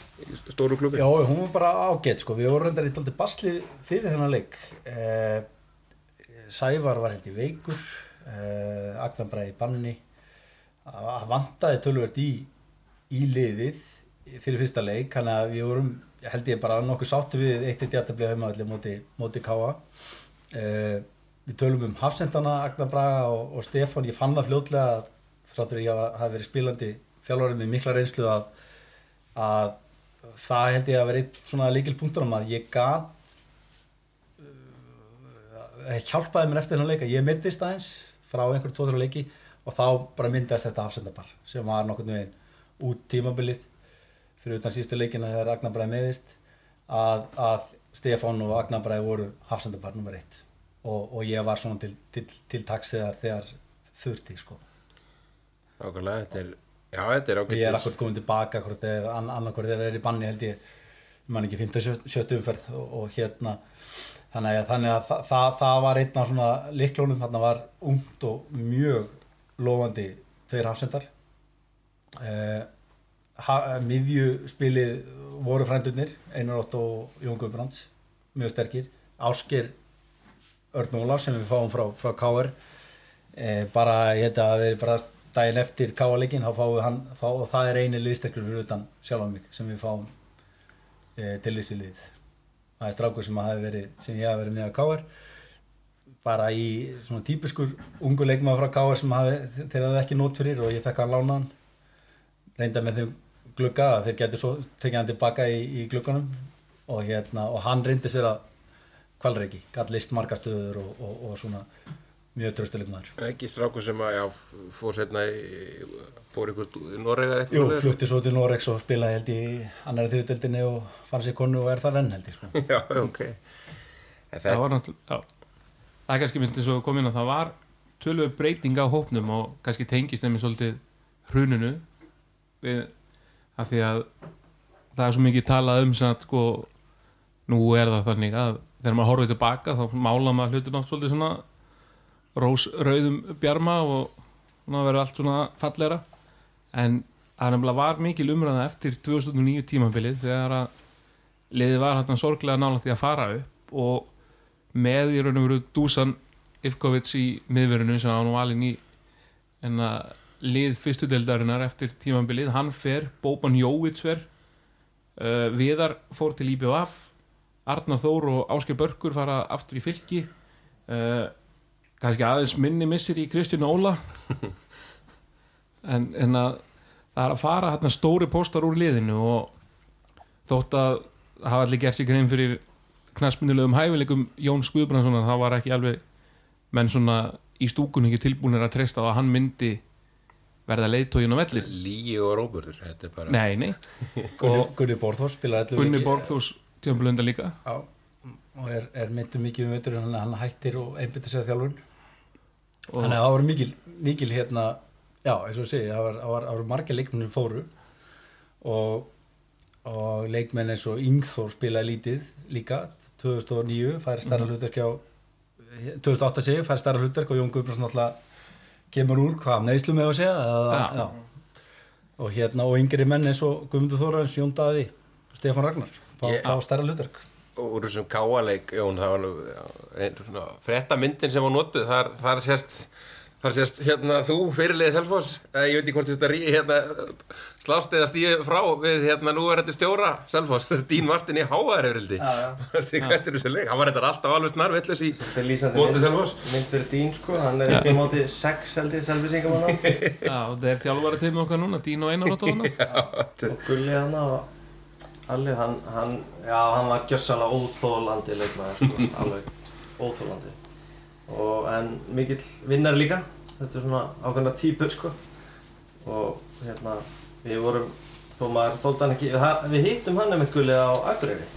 A: stóru klubi.
C: Já, hún var bara ágætt sko, við vorum reyndar í tólti basli fyrir þennan leik. Eh, Sævar var held í veikur eh, í banni. Það vantaði tölvert í í liðið fyrir fyrsta leik, þannig að við vorum held ég bara nokkuð sáttu við eitt eitt jættabli heimaðalli móti, móti Káa eh, við tölum um Hafsendana, Agnar Braga og, og Stefán, ég fann það fljótlega að þráttur ég hafa hafi verið spilandi þjálfarið með mikla reynslu að að það held ég að vera einn svona líkil punktur um að ég gat uh, hjálpaði mér eftir þennan leika ég mittist aðeins frá einhverjum tvo-þrjá leiki og þá bara myndast þetta afsendapar sem var nokkurnu veginn út tímabilið fyrir utan sístu leikina þegar Agnar Bræði meðist að, að Stefán og Agnar Bræði voru afsendapar nummer eitt og, og ég var svona til, til, til taks þegar, þegar þurfti sko.
A: Nákvæmlega, þetta er, já, þetta er
C: og ég er akkur komin tilbaka þeir, annarkvort þeir eru í banni held ég ég man ekki 15-17 umferð og, og hérna. Þannig að, þannig að það, það, það var einn af svona liklónum, þarna var ungt og mjög lofandi tveir hafsendar. Uh, ha, miðjuspilið voru frændurnir Einar Ótt og Jón Guðbrands mjög sterkir, Ásker Örn Ólaf sem við fáum frá, frá K.R. Eh, bara ég held að það veri bara daginn eftir K.A.leikin þá fáum við hann þá, og það er eini liðsterkur fyrir utan sjálfan mig sem við fáum eh, til þessi lið það er strákur sem, verið, sem ég hafi verið með að K.R. bara í svona típiskur ungu leikmaður frá Káar sem hafi, þeir hafði ekki nót fyrir og ég fekk hann lána hann reynda með þeim glugga þeir getur svo tekið hann tilbaka í, í glugganum og, hérna, og hann reyndi sér að kvalreiki, gæt list margastöður og, og, og svona mjög tröstuleikmaður
A: Ekki strákur sem að, já, fór setna í, fór ykkur í Norega
C: Jú, flutti svo til Norex og spilaði held í annari þriðdeldinni og fann sér konu og er þar enn held ég sko.
A: Já, ok.
B: Það
A: þetta,
B: var náttúrulega já. það er kannski myndið svo inn að það var tölvöð breyting á hópnum og kannski tengist þeim í svolítið hruninu við, að því að það er svo mikið talað um sem að sko nú er það þannig að þegar maður horfið tilbaka þá mála maður hlutin átt svolítið svona rósrauðum bjarma og verður allt svona fallera en það nefnilega var mikil umræða eftir 2009 tímabilið þegar að liðið var hérna sorglega nálægt í að fara upp og með í raun og veru Dusan Ivkovic í miðverðinu sem hann var alveg í en að lið fyrstu deildarinnar eftir tímabilið, hann fer Boban Jóvits fer uh, Viðar fór til IBF Arnar Þór og Ásker Börkur fara aftur í fylki. Uh, kannski aðeins minni missir í Kristján Óla. En, en að það er að fara hérna stóri postar úr liðinu og þótt að hafa allir gert sér grein fyrir knastmyndilegum hæfileikum Jón Skuðbrandssonar það var ekki alveg menn svona í stúkunni ekki tilbúinir að treysta að hann myndi verða leiðtógin á vellir
A: Lígi og Róburður, þetta er bara...
B: nei, nei,
C: Gunni, Borþórs spilaði allir
B: Gunni Borgþús tjömbulunda líka.
C: Já, og er, er myndu mikið um veitur hann, hann hættir og einbyttir sig að þjálfun.
B: Og
C: þannig að það var mikil, mikil hérna já, eins og ég segi, það var, var, var margir leikmennir fóru og, og leikmenn eins og Yngþór spilaði lítið líka. 2009, færi starra hlutverk á 2008 segi, færi starra hlutverk og Jón Guðbjörnsson alltaf kemur úr hvað neðslu með að segja
B: Já.
C: já. og hérna og yngri menn eins og Guðmundur Þórarins, Jón Daði Stefán Ragnar, fá,
A: Ég-
C: fá starra hlutverk.
A: Úr þessum káaleik, Jón, það var nú já, ein svona frétta myndin sem var notuð, þar, þar sést þar sést, hérna, þú fyrirliðið Selfoss. Eh, ég veit ekki hvort þetta hérna, slást eða stíði frá við, hérna, nú er þetta stjóra Selfoss. Dín Martin í háaðaröfrildi
D: Já, já.
A: hvað er þessu leik, hann var þetta alltaf alveg snarvillis í mótið
D: mynd,
A: Selfoss.
D: mynd fyrir Dín sko, hann er ekki á móti sex held ég selvisingum hann
B: já, og það er þjálfara til með okkar núna Dín og Einar og tóna
D: og Gulli hann og Alli, hann, hann, já, hann var gjössalega óþólandi leikmaður sko, alveg óþólandi og en mikill vinnar líka þetta er svona ákveðna típur sko. Og hérna við vorum, þó maður þóldi hann ekki það, við hittum hann einmitt Gulli á Akureyri.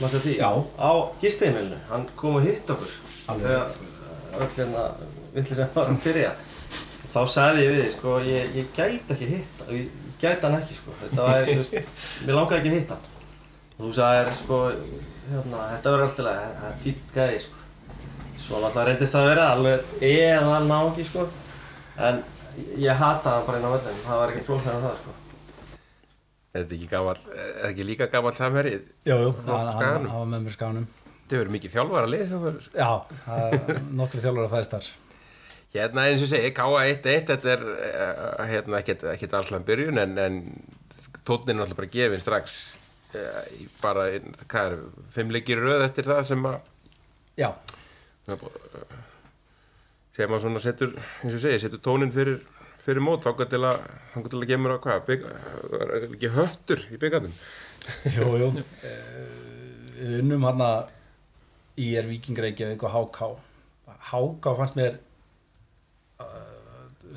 D: Maður sér því,
C: Já.
D: á gisteimilinu, hann kom og hitt okkur.
C: Alveg
D: þegar öll hérna villi sem var að byrja. Þá sagði ég við því, sko, ég, ég gæti ekki hitt ég gæti hann ekki, sko. Þetta var, þú veist, mér langaði ekki að hitta hann. Og þú sagðir, sko hérna, þetta verður alltaf lega, það er fýtt gæði, sko. Svo náttúrulega reyndist það að vera alveg eða náki, sko. En ég hata hann bara inn á völlinu það var ekkert flóknar en það, sko.
A: Er þetta ekki gamall, er ekki líka gamall samherið
C: Jú, jú,
A: Frá
C: hann, var með mér skanum
A: þetta verður mikið þjálfara lið verður
C: Já, það er nokkri þjálfur að fæðist þar
A: Hérna eins og segi, K1-1, þetta er uh, hérna, ekkert, allslega byrjun en, en tónin er alltaf bara gefin strax uh, í bara, hvað er, fimm leikir í röð eftir það sem að
C: Já,
A: sem að svona setur, eins og segi, setur tónin fyrir, fyrir mót, þá til að þá til að gemur að hvað, bygg, ekki höttur í byggandum
C: jú, jú. Eh, Við unnum hann að í er Víkingreikjavík og HK HK fannst mér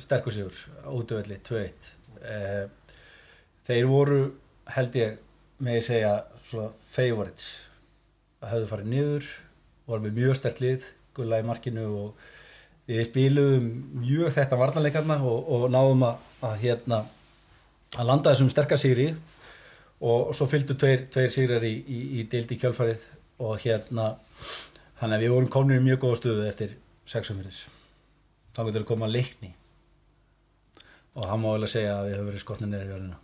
C: sterkur sigur útöfelli 2-1 uh, Þeir voru held ég með ég segja svona favorites. Að höfðu farið niður voru við mjög stert lið gulla í markinu og við spiluðum mjög þetta varnarleikarna og, og náðum að, að hérna að landa þessum sterkasýri og svo fylgdu tveir, tveir sigrar í, í, í deildi kjálfarið og hérna þannig að við vorum komin í mjög góða stöðu eftir sexum fyrir þá getur við koma að leikni og hann má vel að segja að við höfum verið skotnið neður í jörðina.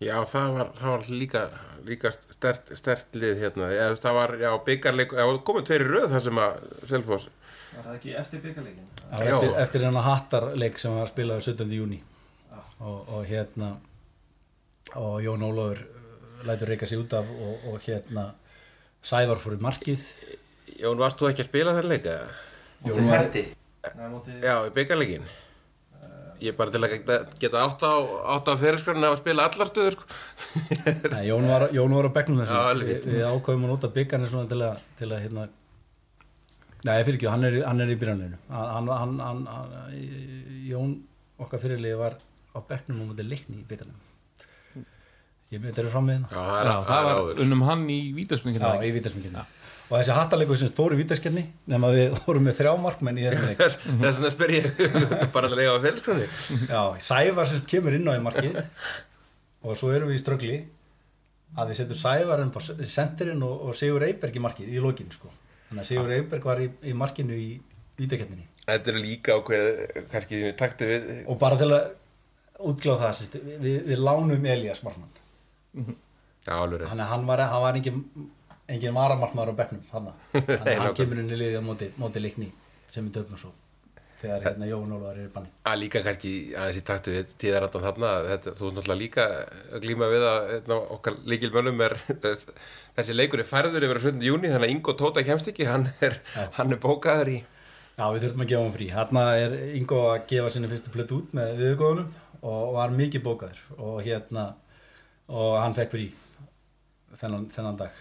A: Já, það var, það var líka, líka stert, stert lið hérna, veist, það var, já, byggarleik, já, komið tveir í röð það sem að Selfoss,
D: Var það ekki eftir byggarleikin?
C: Eftir, eftir hennar hattarleik sem var spilaður 17. júni og, og hérna og Jón Ólafur uh, lætur reyka sig út af og, og hérna Sævar fór í markið.
A: Jón, varst þú ekki að spila þenn leika?
C: Jón
D: Móti
C: var-
D: herti Nei, móti
A: Já, í byggarleikin Ég er bara til að geta, geta átt á, átt á fyrirskræðinu að spila allar stöður sko.
C: Nei, Jón var, Jón var á bekknum
A: Já,
C: þessu
A: alveg.
C: við, við ákvæðum að nota byggarnir svona til að, til að hérna Nei, fyrir ekki, hann er, hann er í byrjanleginu hann, hann, hann, hann, Jón okkar fyrirlið var á bekknum og mútið leikni í byggarnum Ég myndi þeirra fram með hérna.
A: Já, það
B: Já, það var unnum hann í
C: Já,
B: vítaspingina
C: í vítarsmyndinu Og þessi hattaleikur sem fór í vítarskenni nema við vorum með þrjá markmenn í þessum leik.
A: Þess vegna spyr ég bara að eiga á fyrirskræðinu
C: Já, Sævar semst kemur inn á í markið og svo erum við í ströggli að við setjum Sævar upp á sendirinn og, og Sigur Eyberg í markið í lokin sko. Þannig að Sigur Eyberg var í, í markinu í vítakenninni
A: Þetta er líka ákveð, kannski sem við takti við
C: og bara til að útgláða það semst, við, við lánum Elias markmann.
A: Já, alveg
C: þannig að hann var, hann var engin, engin varamarkmaður á að hann
A: nákvæmlega.
C: kemur inn í liðið á móti, móti leikni sem við döfnum svo þegar hérna Jóhann Ólafur er í banni
A: að líka kannski aðeins í takti við tíðarandan þarna þetta, þú er náttúrulega líka að glíma við að eitna, okkar líkilmönnum er þessi leikur er færður yfir á 17. júni þannig að Ingo Tóta kemst ekki hann er, hann er bókaður í
C: Já, við þurfum að gefa hann frí. Hérna er Ingo að gefa sinni fyrstu plötu út með viðgóðunum og var mikið bókaður og hérna, og hann fekk frí þennan, þennan dag.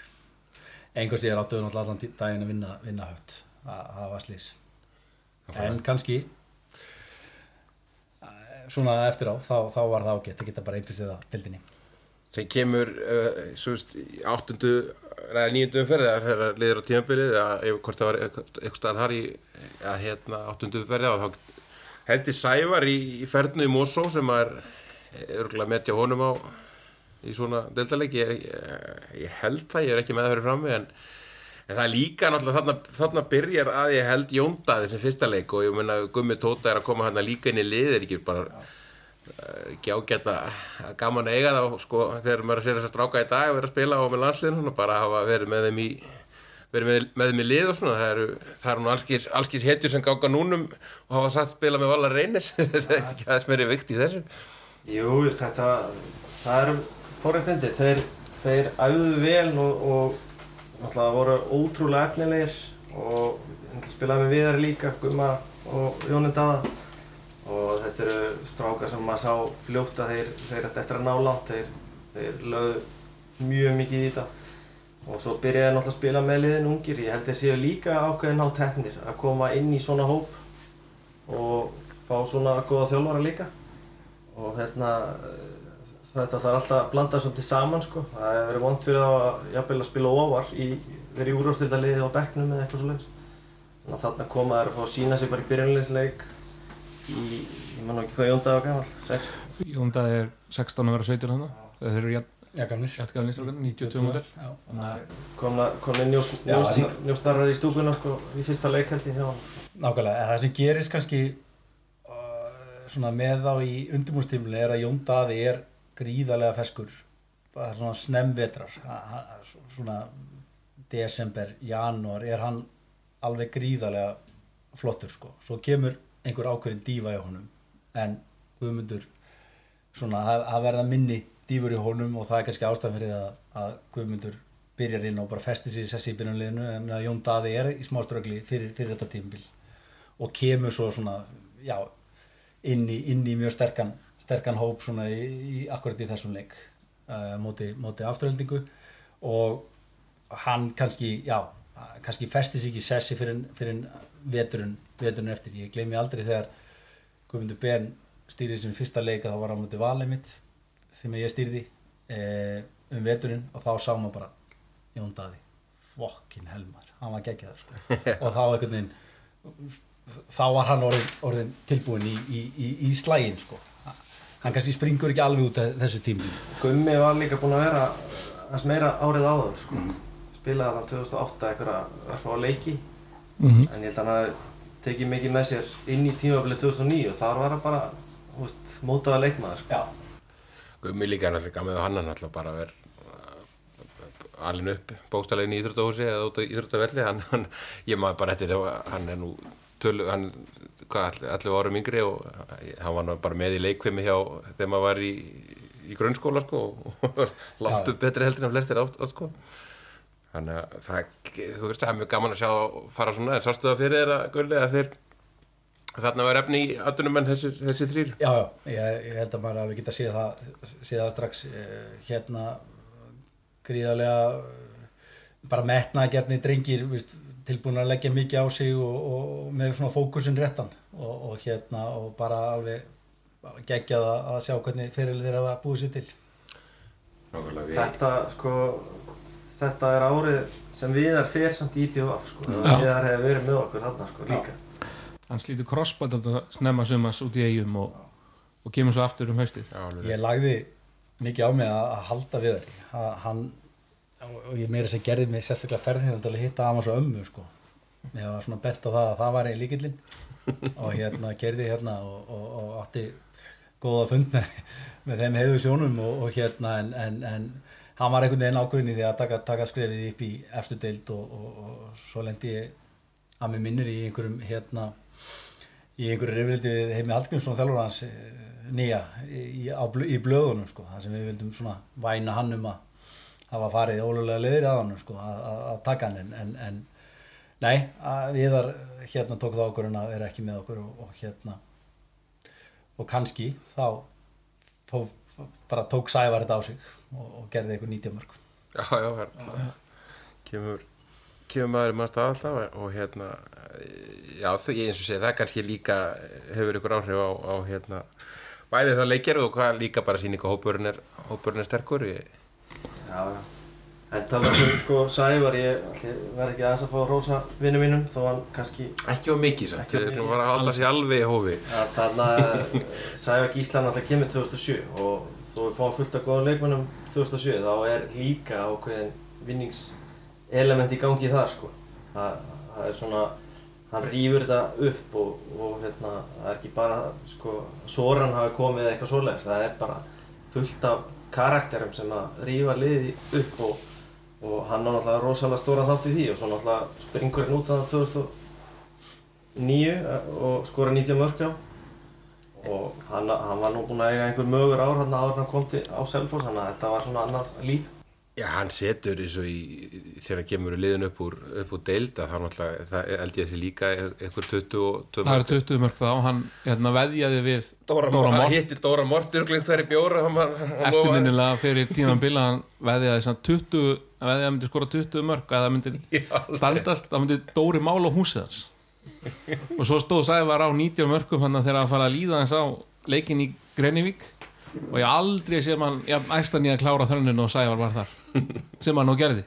C: Einhvers ég er náttúrulega allan daginn að vinna, vinna högt. Það var slís. En kannski, svona eftir á, þá, þá var það ágætt að geta bara einfyrsið að bildinni.
A: sem kemur uh, veist, í áttundu eða nýjundu umferði eða þegar liður á tímabilið eða hvort það var eitthvað staðar þar í að hérna áttundu umferði og þá hendi Sævar í, í ferðinu í Mosó sem er örgulega metja honum á í svona deltaleiki ég, ég, held það, ég er ekki með það fyrir frammi en, en það er líka náttúrulega þarna, þarna byrjar að ég held Jóndaði sem fyrsta leik og ég menna Gummi Tóta er að koma hérna líka inn í liðir ekki bara ekki ágætt að að gaman að eiga og sko þegar maður sér þess að stráka í dag og vera að spila og með landsliðin og bara hafa verið með þeim í verið með, með þeim í lið og svona það eru, það eru nú allskis, allskis hetjur sem ganga núnum og hafa satt spila með Vala Reynis. Það er ekki aðeins meiri vikt í þessu.
D: Jú, þetta, það eru fórhættindi, þeir, þeir æfðu vel og, og náttúrulega voru ótrúlega efnilegir og spilaði með viðar líka, Gumma og Jónin Dada og þetta eru strákar sem maður sá fljótt að þeir, þeir eftir að ná langt, þeir, þeir lögðu mjög mikið í þetta. Og svo byrjaði náttúrulega að spila með liðin ungir, ég held þeir séu líka ákveðin á teknir að koma inn í svona hóp og fá svona góða þjálfara líka. Og hérna þetta þarf alltaf að blanda svolítið saman sko. það hefur verið vond fyrir að jafnvel að spila ofar í verið í úrvástildaliði á bekknum eða eitthvað svo þannig að þarna koma þær að fá að sína sig bara í byrjunleisleik í, ég man ekki hvað Jóndag var gammal, 6
B: Jóndað er 16 að vera 17 hann þeir eru jætt
C: Já, gamlir.
B: gafnir strákan, 92 mútur
C: Já.
B: þannig að
D: komna, njóstarrar í stúkuna sko, í fyrsta leik held ég hjá hann
C: Nákvæmlega, en það sem gerist kannski uh, svona með þá í undirbúrstímli er að Jón Daði er gríðarlega feskur svona snemvetrar svona desember, janúar er hann alveg gríðarlega flottur sko, svo kemur einhver ákveðin dífa í honum en Guðmundur svona að, að verða minni dífur í honum og það er kannski ástæðan fyrir það að Guðmundur byrjar inn og bara festir sér sessi í byrjunliðinu en að Jón Daði er í smá ströggli fyrir, fyrir þetta tímabil og kemur svo svona já, inn, í, inn í mjög sterkan, sterkan hóp svona í, í akkurat í þessum leik uh, móti, móti afturöldingu og hann kannski, já kannski sér ekki í sessi fyrir, fyrir veturinn, veturinn eftir ég gleymi aldrei þegar Guðmundur Ben stýrði þessum fyrsta leik að það var á móti valið mitt þegar ég stýrði eh, um veturinn og þá sá maður bara Jón Daði, fokkin helmar hann var geggjaður sko. og þá einhvern veginn þá var hann orðin, orðin tilbúin í, í, í, í slægin sko. Hann kannski springur ekki alveg út af þessu tími
D: Gummi var líka búinn að vera aðeins meira árið áður sko. spilaði hann 2008 einhverja örfá leiki
B: Mhm.
D: en ég held að hann tekið mikið með sér inn í tímabilið 2009 og þar var hann bara veist, mótaða leikmaður sko.
C: já,
A: Gummi líka er náttúrulega gaman og hann er náttúrulega bara vera alin upp bókstælegin í Íþróttahúsi eða út á Íþróttavelli hann, hann, ég maður bara eftir hann er nú tölu, hann hvað, allir, árum yngri og hann var bara með í leikvimi hjá þegar maður var í, í grunnskóla sko og langt upp betri heldur en flestir átt, sko. Þannig að það, þú veist, það er mjög gaman að sjá fara svona, en sástu það fyrir þér að gulli að þeir þarna var efni í aðdunum en þessi, þessi þrýr
C: Já, já, ég, ég held að maður alveg geta séð það, séð það strax eh, hérna gríðarlega eh, bara metnaðgerni drengir víst, tilbúin að leggja mikið á sig og, og með svona fókusin réttan og, og hérna og bara alveg geggjað að að sjá hvernig fyrir þeir hafa búið sér til
D: Þetta, sko, þetta er árið sem Viðar fer samt í IPVF, sko. Viðar hefur verið með okkur hann, sko, líka.
B: hann slítur crossband þetta snemma sumas út í eigum og, og kemur svo aftur um haustið
A: Já, alveg.
C: Ég lagði mikið á mig að, að halda við þeir Ha- hann, og ég meira sem gerði mig sérstaklega ferðið til að hitta Amos og ömmu sko. ég var svona bent á það að það var einn líkillinn og hérna gerði hérna og, og, og átti góða fund með, með þeim heiðu sjónum og, og hérna en, en, en hann var einhvern veginn ákveðin í því að taka, taka skrefið upp í efstu deild og, svo lendi ég að mér minnir í einhverjum hérna í einhverju reyfrildi við Heimi Hallgrímsson þjálfur hans eh, nýja í, í blöðunum sko, þar sem við vildum svona væna hann um að hafa farið ólulega leðir að hann sko, að, taka hann en, en, nei, að viðar hérna tók það okkur en að vera ekki með okkur og, og hérna og kannski þá, þá bara tók Sævar þetta á sig og, og gerði einhver 90 mörg
A: Já, já, hérna kemur, kemur maður í maður stað alltaf og hérna já, þau, ég eins og segi, það kannski líka hefur ykkur áhrif á, á hérna bæði það leikjar og hvað líka bara síninga hópurinn er, hópurinn er sterkur
D: Já, já. En talað um, sko, Sævar, ég ætli, verð ekki aðeins að fá að rósa vinnu mínum, þó hann kannski,
A: ekki á mikið samt, við erum bara að halda sér alveg í hófi.
D: Ja, þarna, Sævar Gíslan alltaf kemur 2007 og þó við fáum fullt af góðum leikmennum 2007, þá er líka ákveðin vinningselement í gangi þar, sko. Það, það er svona, hann rýfur þetta upp og, og hérna, það er ekki bara, sko, Soran hafi komið eða eitthvað svoleiðis, það er bara fullt af karakterum sem að rýfa liði upp og og hann á náttúrulega rosalega stóra þátt í því og svo náttúrulega springur hann út að 2009 og skora 90 mörg á og hann, hann var nú búinn að eiga einhver mögur ár hann en hann kom til á Selfoss þannig að þetta var svona annað líf
A: Já, hann setur eins og í, þegar hann kemur liðin upp úr, upp úr deilda, þá náttúrulega, það held ég þessi líka eitthvað 20 og 20
B: það eru 20 mörg þá, hann hérna, veðjaði við
A: Dóra,
B: Mort
A: hittir Dóra Mortur glengt þær í bjóra hann, hann, hann
B: eftirminnilega fyrir tíman bila hann veðjaði svona 20 að veðjaði myndi skora 20 mörg að það myndi
A: Já,
B: standast, það myndi Dóri mála húsið hans. Og svo stóð Sævar á 90 mörgum hann þegar að fara að líða hans á leikin í Grenivík. Og ég aldrei sem hann, ég æstan ég að klára þrönninu og Sævar var þar sem hann nú gerði.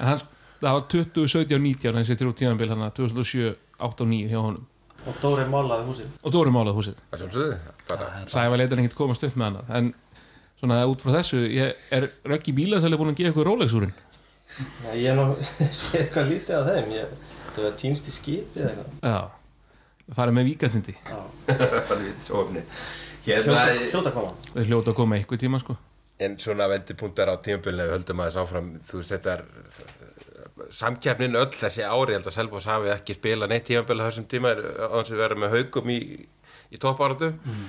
B: En hann, það var 20, 17 og 19 þessi þrjú tímanbíl hann 2007, 8 og 9 hjá honum.
D: Og Dóri málaði húsið.
B: Og Dóri málaði húsið.
A: Það
B: Sævar leitar ekkert komast upp með hann en svona út frá þessu ég, er Röggi Bílasæli búin að gefa ykkur Rolex-úrin
D: Já, ég er nú séð eitthvað lítið af þeim. Ég, það var týnst í skipið eða eitthvað.
B: Já, farið með víkatindi
D: hljóta,
A: Hérna,
D: hljóta koma.
B: Hljóta að koma eitthvað tíma sko
A: en svona vendipunktar á við höldum aðeins áfram, þú veist, þetta er samkeppnin öll þessi ári, ég held að Selfoss hafi ekki spilað neitt tímabili á þessum tíma, á þess að vera með haugum í, í toppáratu mm.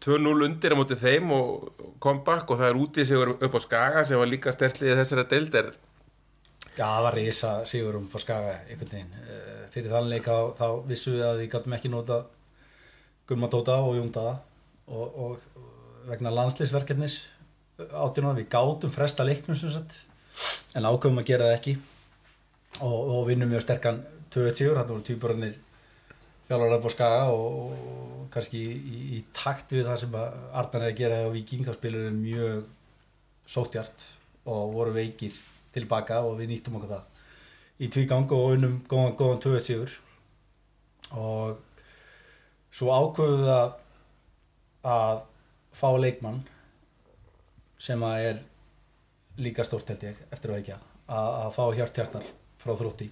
A: 2-0 undir á móti þeim og comeback og það er útið sigur upp á Skaga sem var líka stertlið þessara deild er
C: Já, það var reysa sigur um på skaga einhvern veginn. Eh, Fyrir þann leika þá, þá vissum við að við gáttum ekki nota Gumma Tóta og Jón Dada og, og vegna landslýsverkefnis áttina við gátum fresta leiknum sem sagt en ákveðum að gera það ekki. Og, og vinnum mjög sterkan 2-1 sigur, þetta voru týpurannir þjálfur upp á skaga og, og kannski í, í takt við það sem að Arnar er að gera á Viking þá spilur við mjög sóttjart og voru veikir tilbaka og við nýttum okkur það. Í tvígang og unnum góðan, góðan 2-1 sigur og svo ákveðum við að að fá leikmann sem að er líka stórt held ég eftir að veikja að, að fá hjart hjartar frá þrótti.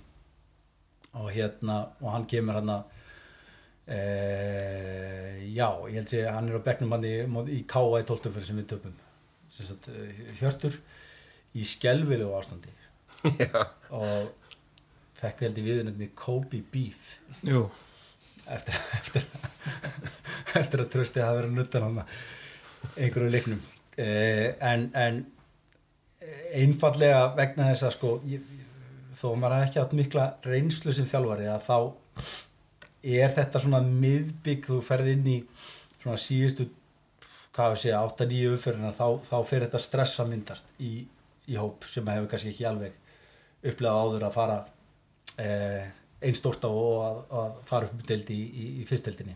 C: Og hérna og hann kemur hann að e, já, ég held að hann er á bekknum hann í, í K.A. í 12. fyrir sem við töpum. Sagt, eh, hjörtur í skelvilegu ástandi.
A: Já,
C: og fekk held í viðunni Kobe Beef.
B: Jú,
C: eftir, eftir, eftir að trösti að hafa verið nuttan hann einhverju leiknum. Eh, en, en einfallega vegna þess að sko ég, þó maður hafi ekki átt mikla reynslu sem þjálfari að þá er þetta svona miðbygg þú ferð inn í svona síðustu hvað við segja, 8-9 uppfyrirna þá, þá fer þetta stress að myndast í, í hóp sem að hefur kannski ekki alveg upplegað áður að fara eh, einstórt á og að, að fara upp um í, í, í fyrstdeildinni.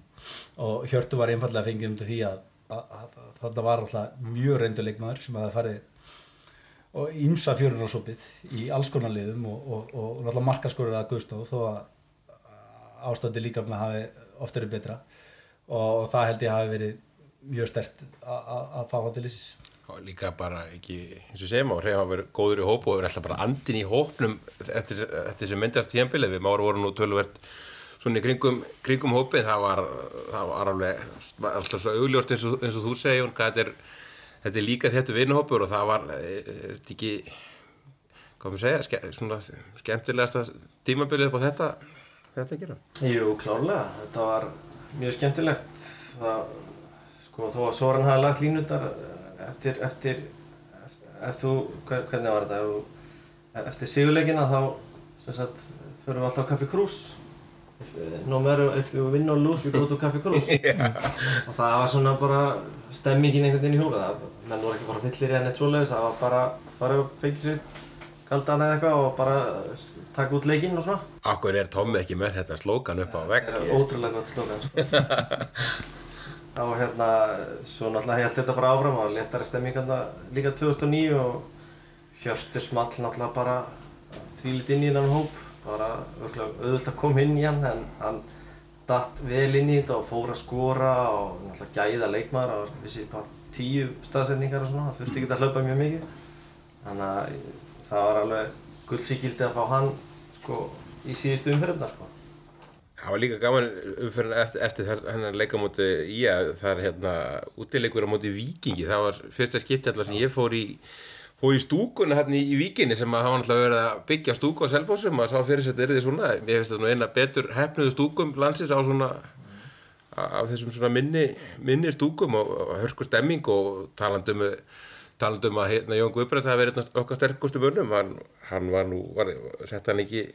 C: Og Hjörtu var einfallega fengið um því að, þetta var alltaf mjög reynduleikmaður sem að það farið og ímsa fjörunarsopið í alls konar liðum og, og, og, og náttúrulega markaskorur að Guðstof þó að ástandi líka með hafi oft verið betra. Og það held ég hafi verið mjög stert að fá hann til þessis
A: og líka bara ekki, eins og segjum á hreif að vera góður í hóp og vera alltaf bara andin í hópnum eftir, eftir sem myndast tíanbilið við máru voru nú tölvert svona í kringum, kringum hópið það var, það var alveg alltaf svo augljóst eins og, eins og þú segjum þetta er, þetta er líka þetta vinnuhópur og það var þetta ekki hvað maður segja, ske, svona skemmtilegasta tímabilið på þetta þetta að gera
D: Jú, klárlega, þetta var mjög skemmtilegt. Það, sko, þó að Soran hafi lagt línundar eftir, eftir, eftir þú, hvernig var þetta? Eftir sigurleikina þá sagt, förum við alltaf á Café Cruz no matter if you win or lose we go to Café Cruz. Yeah. og það var svona bara stemmingin einhvern veginn í húfa það menn voru ekki bara fyllir í enn eitt svoleiðis það var bara, bara fengið sér kaldan eða eitthvað og bara taka út leikinn og svona.
A: Akkur er Tommi ekki með þetta slókan upp á vegg?
D: Það er ótrúlega gott slókan sko. Og hérna, svo náttúrulega held þetta bara áfram og letari stemmingarna líka 2009 og Hjörtur small náttúrulega bara þvílit inn í hennan hóp bara auðvitað að koma inn í hann en hann datt vel inn í þetta og fór að skora og náttúrulega gæða leikmaður og vissi bara tíu staðsendingar og svona, það þurfti ekki að hlaupa mjög mikið. Þannig að það var alveg guldsíkildi að fá hann sko í síðustu umferðumna sko.
A: Það var líka gaman umfyrir eftir, eftir hennar leikamóti í að það er hérna útileikur á móti vikingi. Það var fyrsta skipti alltaf sem ég fór í, fór í stúkuna hérna í, vikinni sem að hafa alltaf verið að byggja stúku á Selfosum. Maður sá fyrir að þetta er því svona, ég finnst þetta nú eina betur hefnuðu stúkum landsins á svona, af þessum svona minni, minni stúkum og, og hörku stemming og talandum, talandum að hérna Jón Guðbrætt hafi verið okkar sterkustu munum. Hann, hann var nú, var, sett hann ekki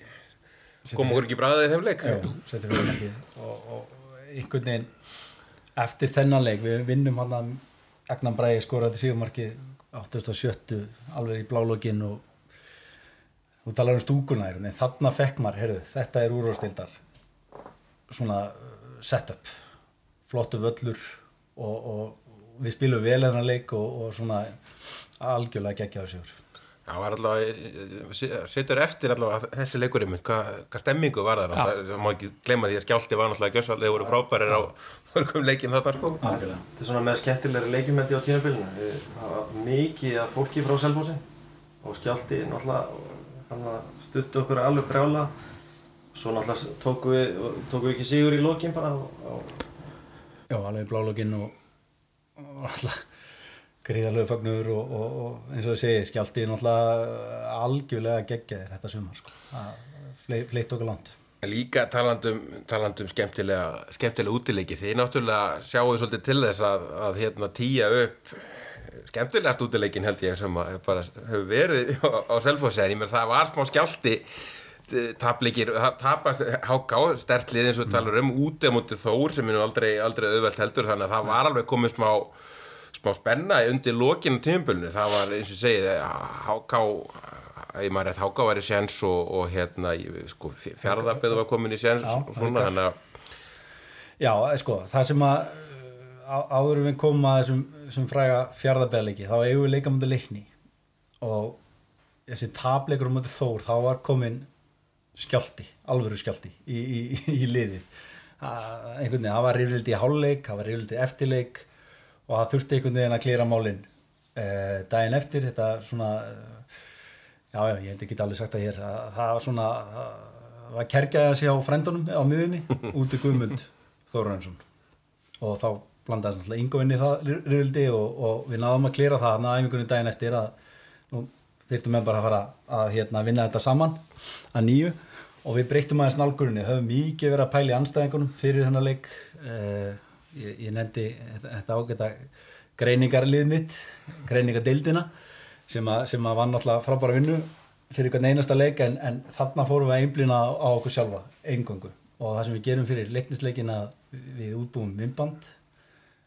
A: kom okkur ekki bræðið í þeim leik
C: Jú, setjum við ekki og, og einhvern veginn eftir þennan leik, við vinnum hann að Agnan Bræði skoraði síðumarki 870 alveg í blálogin og þú talar um stúkuna en þarna fekk maður, heyrðu, þetta er úrváðstildar svona setup. Flottu völlur og, og við spilum vel þennan leik og, og svona algjörlega geggjaðu sigur
A: Það var allavega, setur eftir allavega þessi leikurinn, hvað hva stemmingu var það? Það má ekki glemja því að skjálti var náttúrulega gjössalega, voru frábærir á mörgum leikin þarna sko.
D: Þetta er svona með skemmtilegri leikjumældi á tímafélina. Það var mikið að fólki frá Selfossi og skjálti náttúrulega stuttu okkur alveg brjála. Svo náttúrulega tóku við, tóku við ekki sigur í lókin bara. Og...
C: Já, alveg blá lókin og náttúrulega gríðarlegu fagnur og, og, og eins og ég segi skjálti náttúrulega algjörlega geggjaðir þetta sumar sko. fleitt okkur land
A: Líka talandum, talandum skemmtilega, skemmtilega útileiki. Því náttúrulega sjáu þið svolítið til þess að, að hérna, tíja upp skemmtilegast útileikin held ég sem bara hefur verið á, á selfhóðsæðin það var smá skjálti tapleikir, tapast háká stertlið eins og talar um úti á mútið þór sem er aldrei, aldrei auðvelt heldur þannig að það var alveg komið smá smá spenna undir lokinu tímpulinu, það var eins og segið háká, ég maður rétt háká var í séns og, og hérna sko, fjárðarbeðu var komin í séns og svona þannig að
C: Já, sko, það sem að áður við komum að þessum, þessum fræga fjárðarbeðleiki, þá eigum við leika mútið leikni. Og þessi tableikur mútið þór, þá var komin skjálti, alvöru skjálti í, í, í liði einhvern veginn, það var rifrildi í háluleik, það var rifrildi eftirleik og það þurfti einhvern veginn að klýra málinn eh, daginn eftir. Þetta svona eh, já, ég held ekki allir sagt það hér að það var svona var kerkjaði að sé á frendunum á miðunni út í Guðmund Þórunnsson og þá blandaði svona yngovinni það riðvildi og, og við náðum að klýra það að æfingunni daginn eftir að nú þyrftum við bara að fara að hérna, vinna þetta saman að nýju. Og við breyttum aðeins nálgurinni, höfum mikið verið að pæli anstæðingunum fyrir þennan leik eh, ég, ég nefndi þetta ágæta greiningarlið mitt greiningadeildina sem, að, sem að var náttúrulega frábæra vinnu fyrir hvern einasta leik en, en þarna fórum við að einblýna á, á okkur sjálfa eingöngu. Og það sem við gerum fyrir leiknisleikin að við útbúum myndband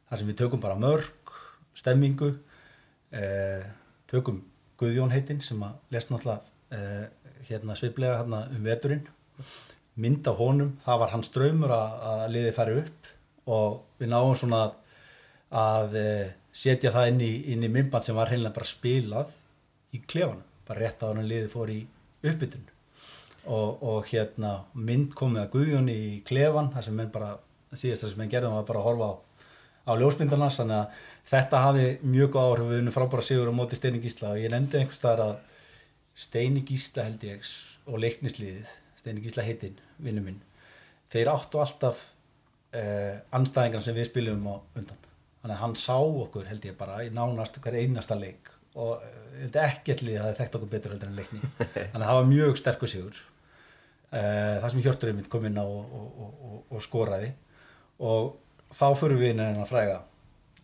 C: þar sem við tökum bara mörg stemmingu eh, tökum Guðjón heitinn sem að lest náttúrulega eh, hérna sviplega hérna um veturinn. Mynd á honum, það var hans draumur að liði færi upp og við náum svona að, eh, setja það inn í, inn í myndband sem var hreinlega bara spilað í klefanum, bara rétt á hann liði fór í uppbytun. Og, og hérna mynd komið að Guðjón í klefan, það sem bara síðast það sem menn gerðum var bara að horfa á á ljósmyndarnas, þannig að þetta hafi mjög góð áhrif. Við unum frábæra sigur á móti Steini Gísla og ég nefndi einhvers staðar að Steini Gísla held ég og leiknisliðið, Steini Gísla heitinn vinnu minn, þeir áttu alltaf eh, anstæðingar sem við spilum á undan. Þannig að hann sá okkur held ég bara í nánast hver einasta leik. Og ekkert lið að það þekkt okkur betur heldur en leikni. Þannig að það var mjög sterkur sigur. Eh, það sem Hjörturinn mitt kom inn á og, og, og, og skoraði. Og þá fyrir við inn að fræga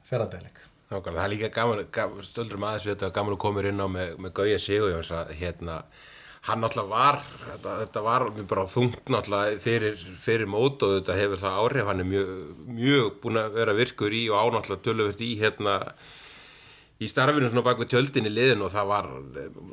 C: ferðarbeilik
A: Nákvæmlega, það er líka gaman, gaman stöldur maður sem þetta gaman að koma inn á með, með Gauja Sigurjóns að hérna, hann náttúrulega var, þetta, þetta var bara þungt náttúrulega fyrir, fyrir mót og þetta hefur það áhrif, hann er mjög, mjög búin að vera virkur í og ánáttúrulega töluvert í hérna í starfinu svona bak við tjöldin í liðin og það var,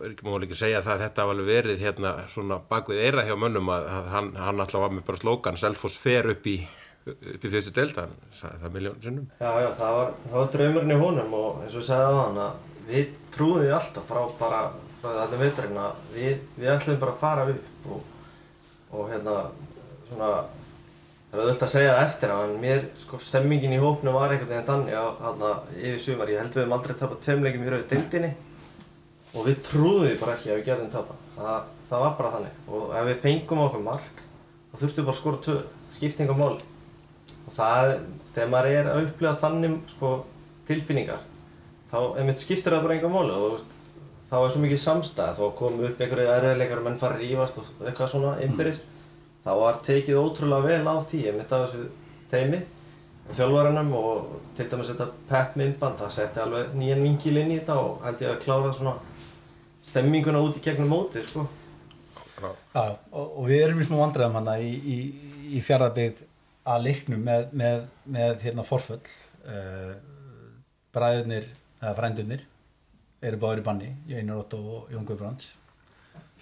A: er ekki að segja það að þetta var alveg verið hérna svona bak við eira hjá mönnum að, að hann, hann náttúrulega var með bara slókan Selfoss fer upp í upp í fyrstu delta, hann sagði það miljón sinnum.
D: Já, já, það var, það var draumurinn í honum og eins og ég sagði á hann að við trúum því alltaf frá bara allir veiturinn að við, við ætlum bara að fara upp og, og hérna svona það er auðvitað að segja það eftir en mér, sko, stemmingin í hópnum var einhvern veginn þannig að hérna yfir sumar, ég held við hefum aldrei tapað tveimleikum í rauðu deildinni og við trúðum bara ekki að við getum tapað. Það, það var bara þannig. Og ef við fengum okkur mark þá þurftum við bara að skora tvö, skiptinga máli. Og það, þegar maður er að upplifa þannig sko, tilfinningar þá einmitt skiptir það bara enga máli og þá er svo mikið samstæð þá komum upp einhverju erfiðleikar og menn fara að rífast og eitthvað svona innbyrðis mm. þá var tekið ótrúlega vel á því einmitt af þessu teimi þjálfvarannum og til dæmis þetta pep myndband það setti alveg nýjan vingil inn í þetta og held ég að klára svona stemminguna út í gegnum móti sko.
C: Já, og, og við erum í smá vandræðum hann í, í, í fjaraðbyggð að leiknum með, með, með hérna forföll uh, bræðurnir eða frændurnir eru báður í banni, Jönir Otto og Jón Guðbrands.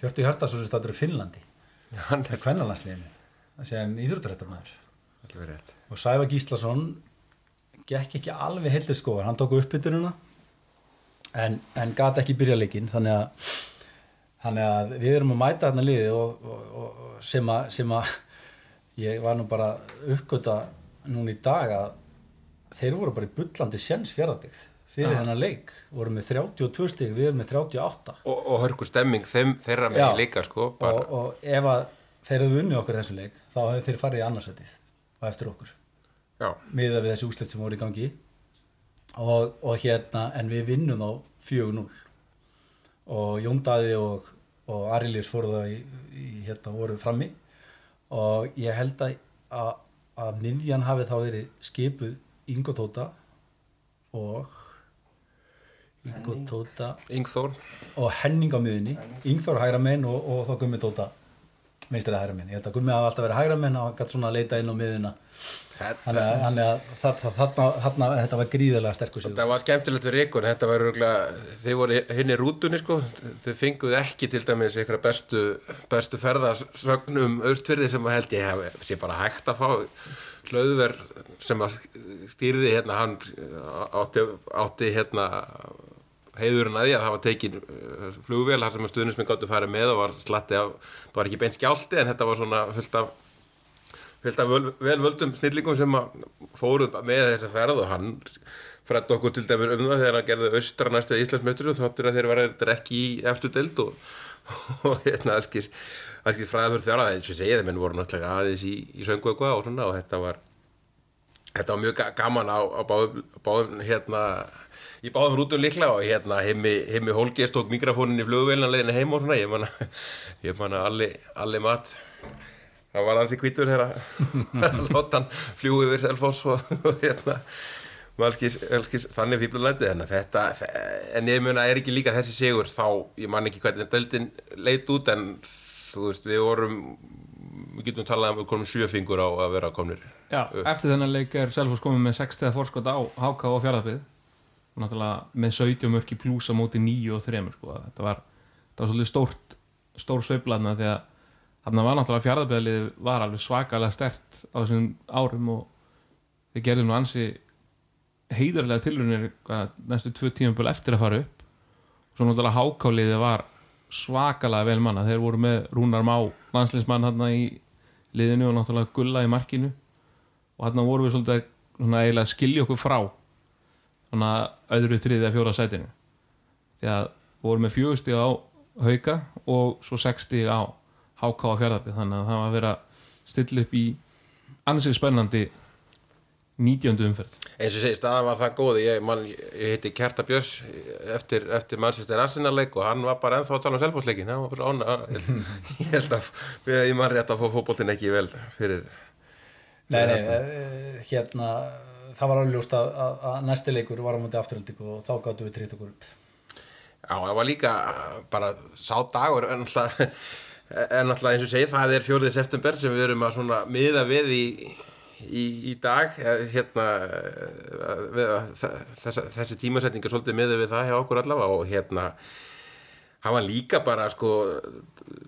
C: Hjörtu Hjartarsson sem stættur í Finnlandi. Hann er kvennalansliðinu sem íþrótturættarmæður og Sæfa Gíslason gekk ekki alveg heilið sko hann tók uppbyttununa en, en gati ekki byrja leikin þannig að, þannig að við erum að mæta þarna liði og, og, og sem að, sem að ég var nú bara uppgöta núna í dag að þeir voru bara í bullandi sjens fjaraðbyggð fyrir hennar leik, voru með 32 stík við erum með 38
A: og, og hörkur stemming þeim, þeirra með í leika sko,
C: og, og ef að þeir hefðu unnið okkur þessu leik þá hefðu þeir farið í annarsætið og eftir okkur. Miða við þessi úslit sem voru í gangi. Og, og hérna en við vinnum á 4-0 og Jóndaði og, og Arilíus fóruð það í, í hérna voru frammi. Og ég held að, að, miðjan hafi þá verið skipuð Ingo Tóta og Ingo Tóta.
A: Ingþór.
C: Og Henning á miðunni Ingþór hægra menn og, og þá Gummi Tóta meistir að hægra menn, ég held að Gummi hafa alltaf verið hægra menn og hann gæti svona að leita inn á miðuna þannig að þarna þetta var gríðilega sterkur
A: sigur. Það var skemmtilegt við Ríkun, þetta var öruglega, þið voru hinn í rútunni sko, þið fenguð ekki til dæmis ykkur bestu, bestu ferðasögnum austfyrði sem að held ég hef, sé bara hægt að fá. Hlauðverð sem að stýrði hérna, hann átti, átti hérna heiðurinn að því að það var tekin flugvél, þar sem að stuðnismin gáttu að fara með og var slatti af, það var ekki beint skjálti en þetta var svona fullt af fylgt af vel, vel völdum snillingum sem fóruð með þessa ferð og hann frætt okkur til dæmis um það þegar hann gerði austra næstu Íslandsmeistur þáttur að þeir var ekki í eftir deild og, og hérna allskir fræða fyrir þjára eins og segið menn voru náttúrulega aðeins í, í söngu eitthvað og svona og þetta var þetta var mjög gaman á, á báðum, báðum hérna í báðum rútum líkla og hérna heimi, heimi Holgers tók mikrofónin í leiðina heim og svona ég manna, ég manna allir, allir mat það var alls í kvítur þegar að láta hann fljú yfir Selfoss og, hérna Valskis, Valskis, þannig að þetta, en ég mun að er ekki líka þessi sigur þá, ég man ekki hvernig döldin leit út en þú veist, við vorum við getum talað um komum sjöfingur á að vera komnir
B: Já, eftir þennan leik er Selfoss komið með 6 stegar fórskot á Háka og Fjarðabið náttúrulega með 17 mörki plúsa móti 9 og 3 sko. þetta var, var svolítið stórt stór sveiflaðna því að þarna var náttúrulega Fjarðabiðlið var alveg svakalega stert á þessum árum og við gerðum nú ansi heiðarlega tilrunir næstu tvö tímafjöl eftir að fara upp. Og svo náttúrulega Hákáliðið var svakalega vel manna þeir voru með Rúnar Má landslinsmann hann í liðinu og náttúrulega Gulla í markinu. Og hann voru við svolítið að skilja okkur frá svona öðru þriðið að fjóra sætinu. Því að voru með fjögusti á hauka og svo sexti á háká á fjárðarpið þannig að það var að vera stilla upp í ansið spennandi 19. umferð.
A: Eins og segi, staðan var það góð. Ég, man, ég heiti Kjarta Björns eftir, eftir Manchester Arsenal-leik og hann var bara ennþá að tala um ána ég held að ég man rétt að fá fókbóltin ekki vel fyrir
C: Nei, nei, eh, hérna það var alveg ljóst að, að, að næsti leikur var á mútið afturhalding og þá gáttu við trýtt okkur upp.
A: Já, það var líka bara sá dagur en alltaf, en alltaf eins og segi það er fjórið september sem við erum að svona miða við í, í, í dag. Hérna við, þessa, þessi tímasetning er svolítið miða við það hjá okkur allavega og hérna hann var líka bara sko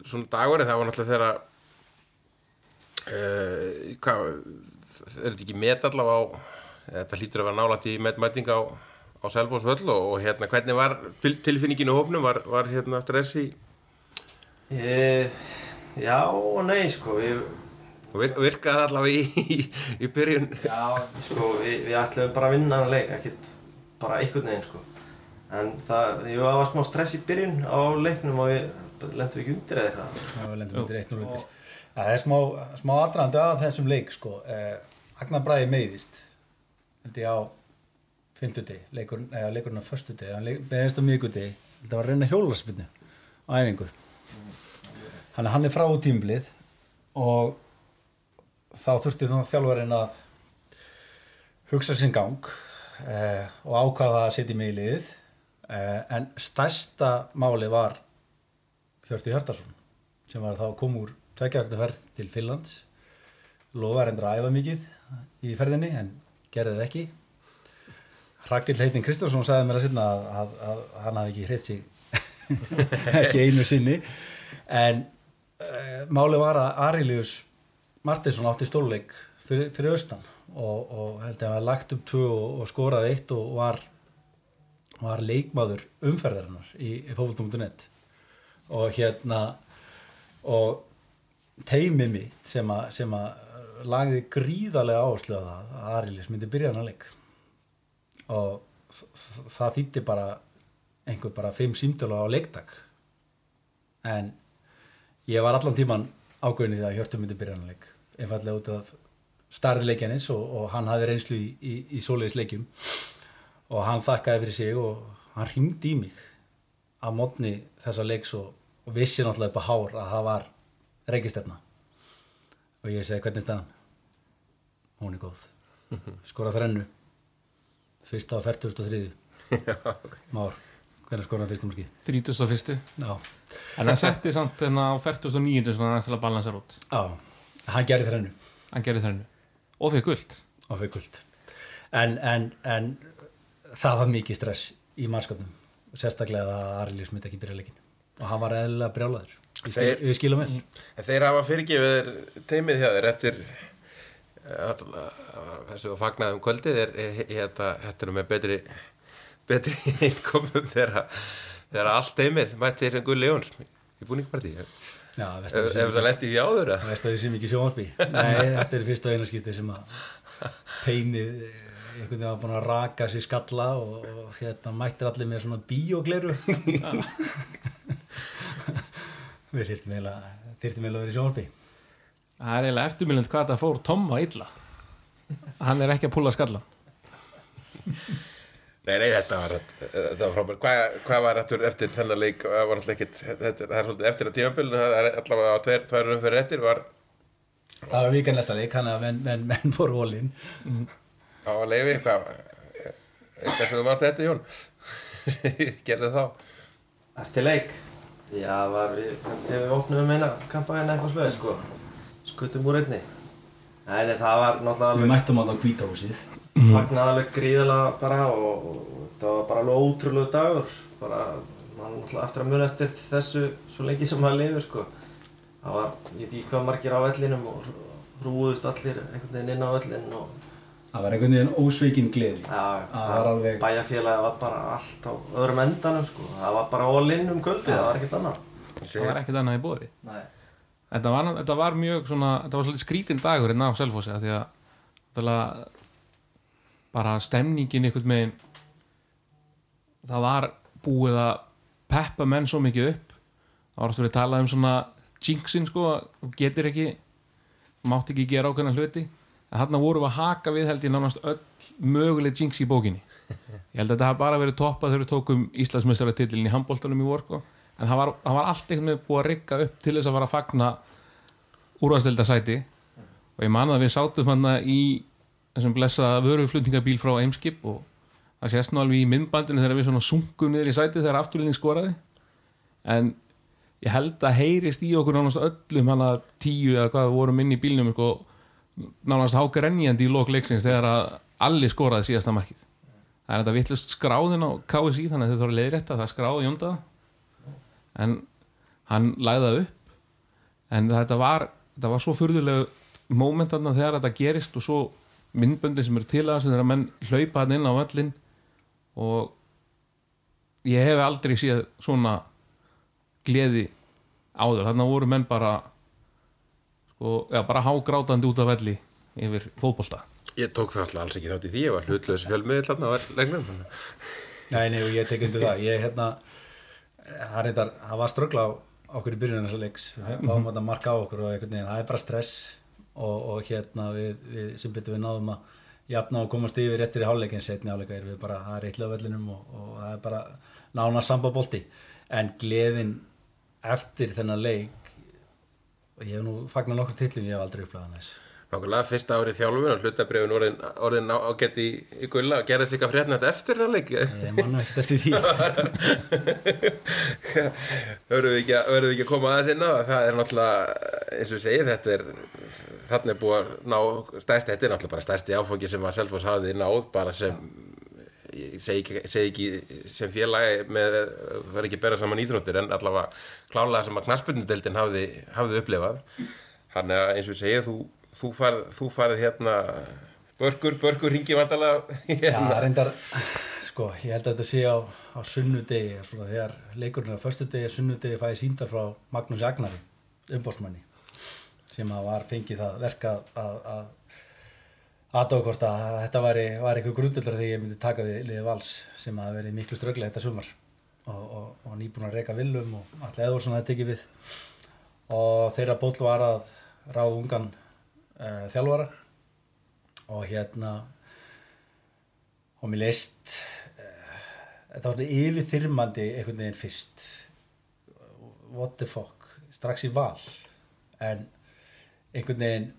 A: svona dagur en það var náttúrulega þegar uh, hvað er þetta ekki met allavega á þetta hlýtur að vera nálægt í metmæting á á Selfos höll og, og hérna hvernig var tilfinninginu hófnum, var, var hérna stressi?
D: E, já og nei sko við,
A: vir, virkaði allavega í, í, í byrjun?
D: Já sko við, við ætlum bara að vinna hann leik ekkert bara einhvern veginn sko. En það, ég var smá stress í byrjun á leiknum og við lendum ekki undir eða eitthvað?
C: Já, við lendum undir 1-0 undir. Það er smá, smá aðdraðandi af þessum leik sko. Eh, Agnar Bræði meiðist held ég á fymtudegi, leikurinn, eða leikurinn á förstudegi, hann beðist á miðgudegi, þetta var reyna hjólarspinnu á æfingu. Að hann er frá tímblið og þá þurfti þannig þjálfarinn að hugsa sinn gang eh, og ákvaða að setja mig í liðið eh, en stærsta máli var Hjörti Hjartarsson sem var þá kom úr tveikjagögnu ferð til Finlands lofa reyndur að æfa mikið í ferðinni en gerði það ekki. Rakel Heitin Kristjánsson sagði mér að sinna að, að, að hann hafi ekki hreitt sig. Ekki einu sinni. En uh, máli var að Arilius Martinsson átti stóluleik fyrir, fyrir austan og, og held að hann lagt upp tvö og, og skoraði eitt og var, var leikmaður umferðarinnar í, í fókvöldum.net og hérna og teimið mitt sem að lagði gríðarlega áherslu að það að Arilius myndi byrja hann að leik. Og það þýtti bara einhver bara fimm símtölu á leikdag. En ég var allan tíman ágöðin í það að Hjörtur myndi byrja hann að leik einfallega út af starri leikjanis og, og hann hafði reynslu í, í, í soliðis leikjum. Og hann þakkaði fyrir sig og hann ringdi í mig á mótni þessa leiks og, og vissi náttúrulega upp á hár að það var reykistefna og ég segi hvernig stæðan hún er góð skora þrennu fyrsta á 43. Már, hvernig skoðan fyrsta marki?
B: 31.
C: Já.
B: En það setti samt þarna á 49. svona næst til að balansa rút.
C: Já, hann gerði þrennu.
B: Hann gerði þrennu. Og fyrir guld.
C: Og fyrir guld. En, en, en það var mikið stress í mannskapnum. Sérstaklega að Arilíus myndi ekki byrja leikin. Og hann var eðlilega brjálaður.
A: Þeir,
C: við skilum vel.
A: Þeir hafa fyrirgefið teimið hjá þeir eftir þessu að fagnaðum kvöldið er, þetta, þetta er með betri betri einkomum þegar allt heimið mættir Gulli Jóns í búningparti ef það lendi því áður
C: Það veist að þið sem ekki sjónvarpi. Nei, þetta er fyrst og eina skipti sem að teimið einhvern veginn að búin að raka sér skalla og, og hérna mættir allir með svona bíogleru Við þyrftum eiginlega að vera í sjónvarpi.
B: Það er eiginlega eftirmjöland hvað það fór Tomma illa. Hann er ekki að púla skalla
A: Nei, nei, þetta var, þetta var frábært. Hvað, hvað var eftir, eftir þennan leik? Það var ekkit, þetta, það er svolítið eftir að tímabölinu það er allavega á tveir, tvær um fyrir eftir var
C: Það var vika næsta leik, hann að menn, menn, menn fór volin
A: á leiði, hvað eitthvað sem þú varst þetta Jón? Gerði þá.
D: Eftir leik Já, það var við, þegar við opnum eina kampæðina eitthvað sveið, sko. Skutum úr einni. Nei, nei, það var náttúrulega
C: Við
D: alveg
C: mættum á það hvítahúsið
D: fagnaði alveg gríðilega bara og, og það var bara alveg ótrúlega dagur. Bara, mann náttúrulega eftir að muna eftir þessu svo lengi sem maður lifir, sko. Það var, ég veit ekki hvað margir á vellinum og hrúðust allir einhvern veginn inn á vellin og
C: Það var einhvern veginn ósveikin gleði
D: Já,
C: Það var alveg-
D: bæjarfélagi var bara allt á öðrum endanum sko. Það var bara all in um kvöldið, það var ekkert annað.
B: það var ekkert annað í
D: Nei.
B: þetta var, þetta var mjög svona þetta var svolítið skrítin dagur hérna á Selfossi af því að bara stemningin einhvern megin það var búið að peppa menn svo mikið upp það var aftur að tala um svona jinxin sko, getur ekki mátt ekki gera ákveðna hluti en þarna vorum við að haka við held ég nánast öll möguleg jinx í bókinni. Ég held að þetta hafa bara verið toppað þegar við tókum Íslandsmeistaratitlin í handbóltanum í vorku en það var, það var allt einhvern veginn búið að rigga upp til þess að fara að fagna úrvarsdeildasæti og ég man að við sátum hann í þessum blessaða vöruflutningabíl frá Eimskip og það sést nú alveg í myndbandinu þegar við svona sungum niður í sæti þegar afturlinning skoraði. En ég held að heyrist í okkur nánast öllum hann að tíu eða hvað vorum inn í bílnum sko, nánast hákarenjandi í lok leiksins þegar að allir skoraði síðasta markið. Það er þetta vittlust skráðin á KSI þannig að þetta var leiðrétta, það skráði Jónda en hann læði það upp. En þetta var, þetta var svo furðulegu moment þarna þegar þetta gerist og svo myndböndin sem eru til að þegar menn hlaupa hann inn á völlin og ég hef aldrei séð svona gleði áður, þarna voru menn bara sko, já, bara hágrátandi út af velli yfir fótbolta.
A: Ég tók það alltaf alls ekki þátt í því, ég var hlutlaus fjölmiðil þarna á leiknum.
C: Nei, nei, ég tek undir það. Ég, hérna, það, reyndar, það var ströggla á okkur í byrjunum þessar leiks. Við fáum þetta marka á okkur og einhvern veginn, það er bara stress og, og hérna við, við sem betur við náðum að jafna og komast yfir eftir í hálfleikin setni hálfleika erum við bara, það er eitthvað á vellinum og, og það er bara nána sambabolti en gleðin eftir þennan leik og ég hef nú fagnar nokkur tillum, ég hef aldrei upplæðan þess
A: Nákvæmlega fyrsta árið þjálfun og hlutabrifin orðin, orðin ágætt í, í gulla og gerðist eitthvað þetta eftir þennan leik.
C: Ég mann ekkert eftir því.
A: Verðum við ekki, að- verðum við ekki að koma aðeins inn á það, það er náttúrulega, eins og við segið, þetta er, þarna er búið að ná stærsti, þetta er náttúrulega bara stærsti áfangi sem að Selfoss hafði náð bara sem, ég segi ekki, ekki sem félagi með, það er ekki að bera saman íþróttir en allavega klálega sem að knaspundeldin hafði, hafði upplifað. Þannig að eins og segið, þú, þú, farð, þú farið hérna, börgur, börgur ringi vandalega
C: Já,
A: hérna.
C: reyndar, sko, ég held að þetta sé á, á sunnudegi, svona þegar leikurinn á föstudegi, sunnudegi fæði sínda frá Magnús Jagnari, umbósmanni, sem að var fengið það verka að, að aðtóða hvort að þetta væri, var eitthvað grundullur þegar ég myndi taka við liðið vals sem að verið miklu strögglega þetta sumar. Og, og, og nýbúin að reyka villum og allir Eðvarsson að tekið við. Og þeirra bóll var að ráða ungan uh, þjálfara. Og hérna og mér leist uh, þetta var svona yfirþyrmandi einhvern veginn fyrst. What the fuck, strax í val. En einhvern veginn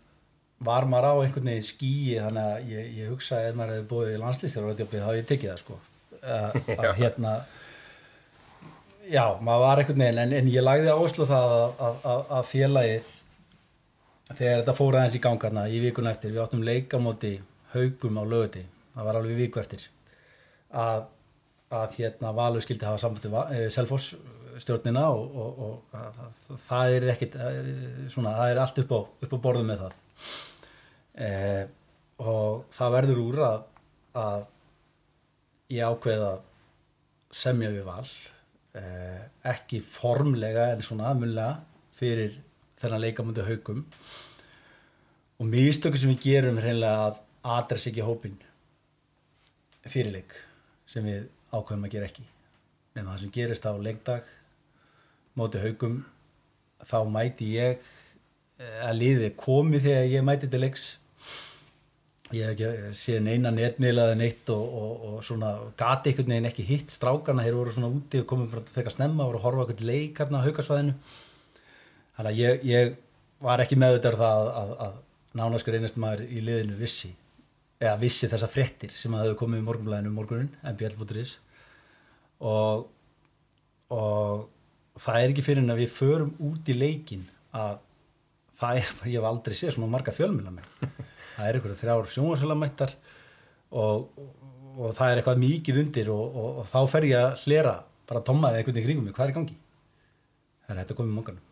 C: var maður á einhvern veginn skýi þannig að ég, ég hugsa að ef maður hefði búið í landslýstir þá hef ég tekið það sko. Uh, að hérna já, maður var einhvern veginn en, en ég lagði áherslu það að, að, að, að félagið þegar þetta fór aðeins í gangarna í vikun eftir við áttum leika móti haugum á löguti það var alveg viku eftir að, að hérna Valur skildi hafa samfættu Selfoss stjórnina og, og, og að, að, það er ekkit eh, svona, það er allt upp á, upp á borðu með það eh, og það verður úr að, að ég ákveð að semja við val eh, ekki formlega en svona aðmunlega fyrir þennan leikamundi haugum og mistöku sem við gerum er hreinlega að adressa ekki hópin fyrirleik sem við ákveðum að gera ekki. Nema það sem gerist á leikdag móti haugum þá mæti ég að liði komi þegar ég mæti til leiks. Ég hef ekki séð neina netmiðlaði neitt og, og, og svona gati einhvern veginn ekki hitt strákana. Þeir voru svona úti og komum frá frekar snemma voru að horfa okkur leik hérna á haugasvæðinu þannig að ég, ég var ekki meðutar það að, að, að nánaskur einast maður í liðinu vissi eða vissi þessa fréttir sem að hefðu komið í morgunblæðinu um morgunin, mbl.is og og það er ekki fyrir en að við förum út í leikin að það er, ég hef aldrei séð svona marga fjölmjöla með. Það er einhverja þrjár sjónvarsölamættar og, og það er eitthvað mikið undir og, og, og þá fer ég að hlera bara tómaði veginn í kringum mig, hvað er gangi? Það er þetta komið í morgunum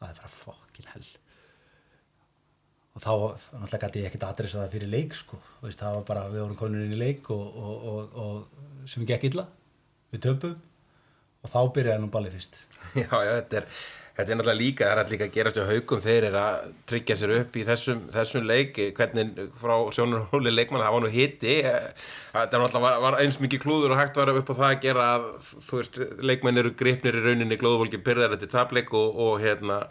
C: það er bara fokkin hell. Og þá náttúrulega gæti ég ekkert að adressa það fyrir leik sko, veist, það var bara við vorum konur inn í leik og, sem gekk illa. Við töpum og þá byrjaði nú ballið fyrst
A: Já, já, þetta er, þetta er náttúrulega líka, það er alltaf líka að gerast hjá haugum, þeir eru að tryggja sér upp í þessum, þessum leik, hvernig frá sjónurhóli leikmann, það var nú hitti, þetta náttúrulega var, var eins mikið klúður og hægt var upp á það að gera að, þú veist, leikmenn eru gripnir í rauninni, glóðvolki byrðar þetta tableik og, og hérna,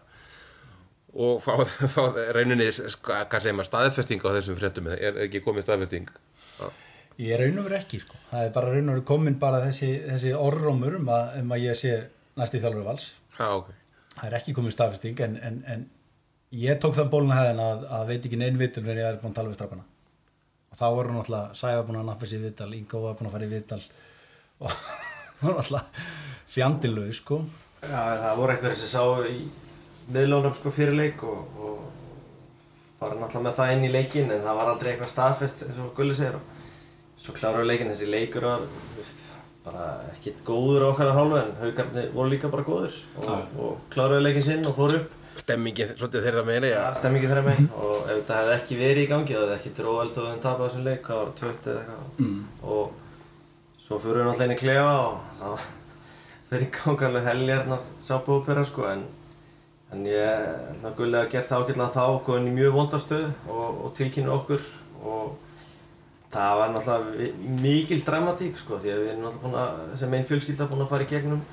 A: og fá, fá rauninni, hvað segir maður, staðfesting á þessum fréttum, er ekki komið staðfesting? Já.
C: Ég raun og veru ekki sko, það er bara raun og veru komin bara þessi, þessi orðrómur um, að- um að ég sé næst í þjálfur vals.
A: Já, ok.
C: það er ekki komin staðfesting en, en, en ég tók þann bóluna hefðin að, að veit ekki neinn vitur en ég er búin að tala við strákana. Og þá voru náttúrulega Sæfa búin að nappa sér viðtal, Ingo var búin að fara í viðtal og voru náttúrulega fjandilög sko.
D: Já, það voru einhverjir sem sá í miðlónum sko fyrir leik og, og fara náttúrulega með það inn í leikin en það var aldrei eitthvað staðfest eins og Gulli segir. og svo kláruðu leikin, þessi leikur var veist, bara ekkert góður á okkar hálfu en haugarnir voru líka bara góður og, og kláruðu leikin sinn og fóru upp
A: Stemmingin, svolítið þeirra meina, já.
D: Það stemmi ekki þeirra megin og ef þetta hefði ekki verið í gangi, það hefði ekki dróðald og við tapað þessum leik, hvað var það, 20 eða eitthvað
C: mm.
D: og svo fyrir við náttúrulega inn í klefa og það fyrir alveg heljarnar sábúðupera sko en, en ég að hafa gert það ágætlega þá og góðin í mjög vondastöðu og, og tilkynna okkur og það var náttúrulega mikil dramatík sko því að við erum náttúrulega búin að, sem einn fjölskylda búin að fara í gegnum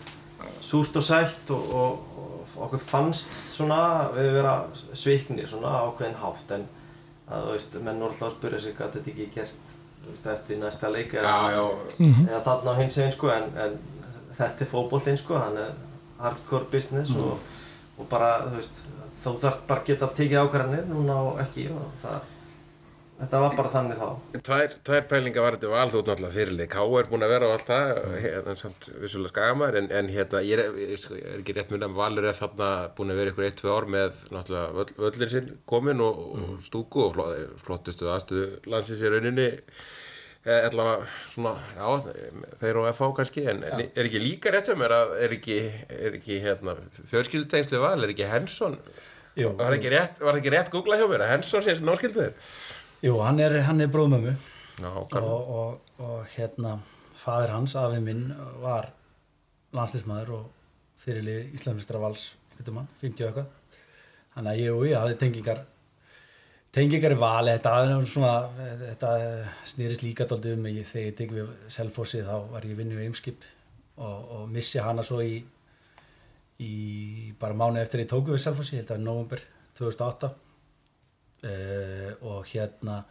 D: súrt og sætt og, og, og okkur fannst svona við vera sviknir svona ákveðin hátt en að þú veist, menn voru alltaf að spyrja sig hvað þetta ekki gerst veist, eftir næsta leik eða,
A: Já, já,
D: eða þarna á hins eginn sko en, en þetta er fótboltinn sko, hann er hardcore business og, og bara þú veist, þú þarf bara að geta tekið ákvarðanir núna og ekki og það, þetta var bara þannig þá.
A: Tvær, tvær pælingar var þetta val þú ert náttúrulega fyrirlið K er búin að vera á allt það hérna samt vissulega skagamær en, en hérna ég er, ég, sko, er ekki rétt mun að Valur er þarna búin að vera ykkur 1-2 ár með náttúrulega völl, völlin sinn komin og, og stúku og flott, flottustu aðstöðu landsins í rauninni. Eh, allavega svona, já, þeir og FH kannski en, en er ekki líka rétt um er að er ekki, er ekki hérna fjölskyldutengslu val, er ekki Hensson
C: Jú,
A: var það ekki rétt, rétt googlað hjá mér að Hensson sé náskildu þér
C: jú hann er, hann er bróðmömmu. Og, og, og hérna fadir hans, afi minn var landslismæður og fyrirlið Íslandsmistra vals einhvern mann, 50 og eitthvað. Þannig að ég og ég hafði tengingar tengingar í vali þetta, er svona, þetta snýrist líka dálítið um mig þegar ég tek við selfósið þá var ég vinnu í Eimskip og, og missi hana svo í í bara mánu eftir ég tóku við selfósið, það var november 2008 uh, og hérna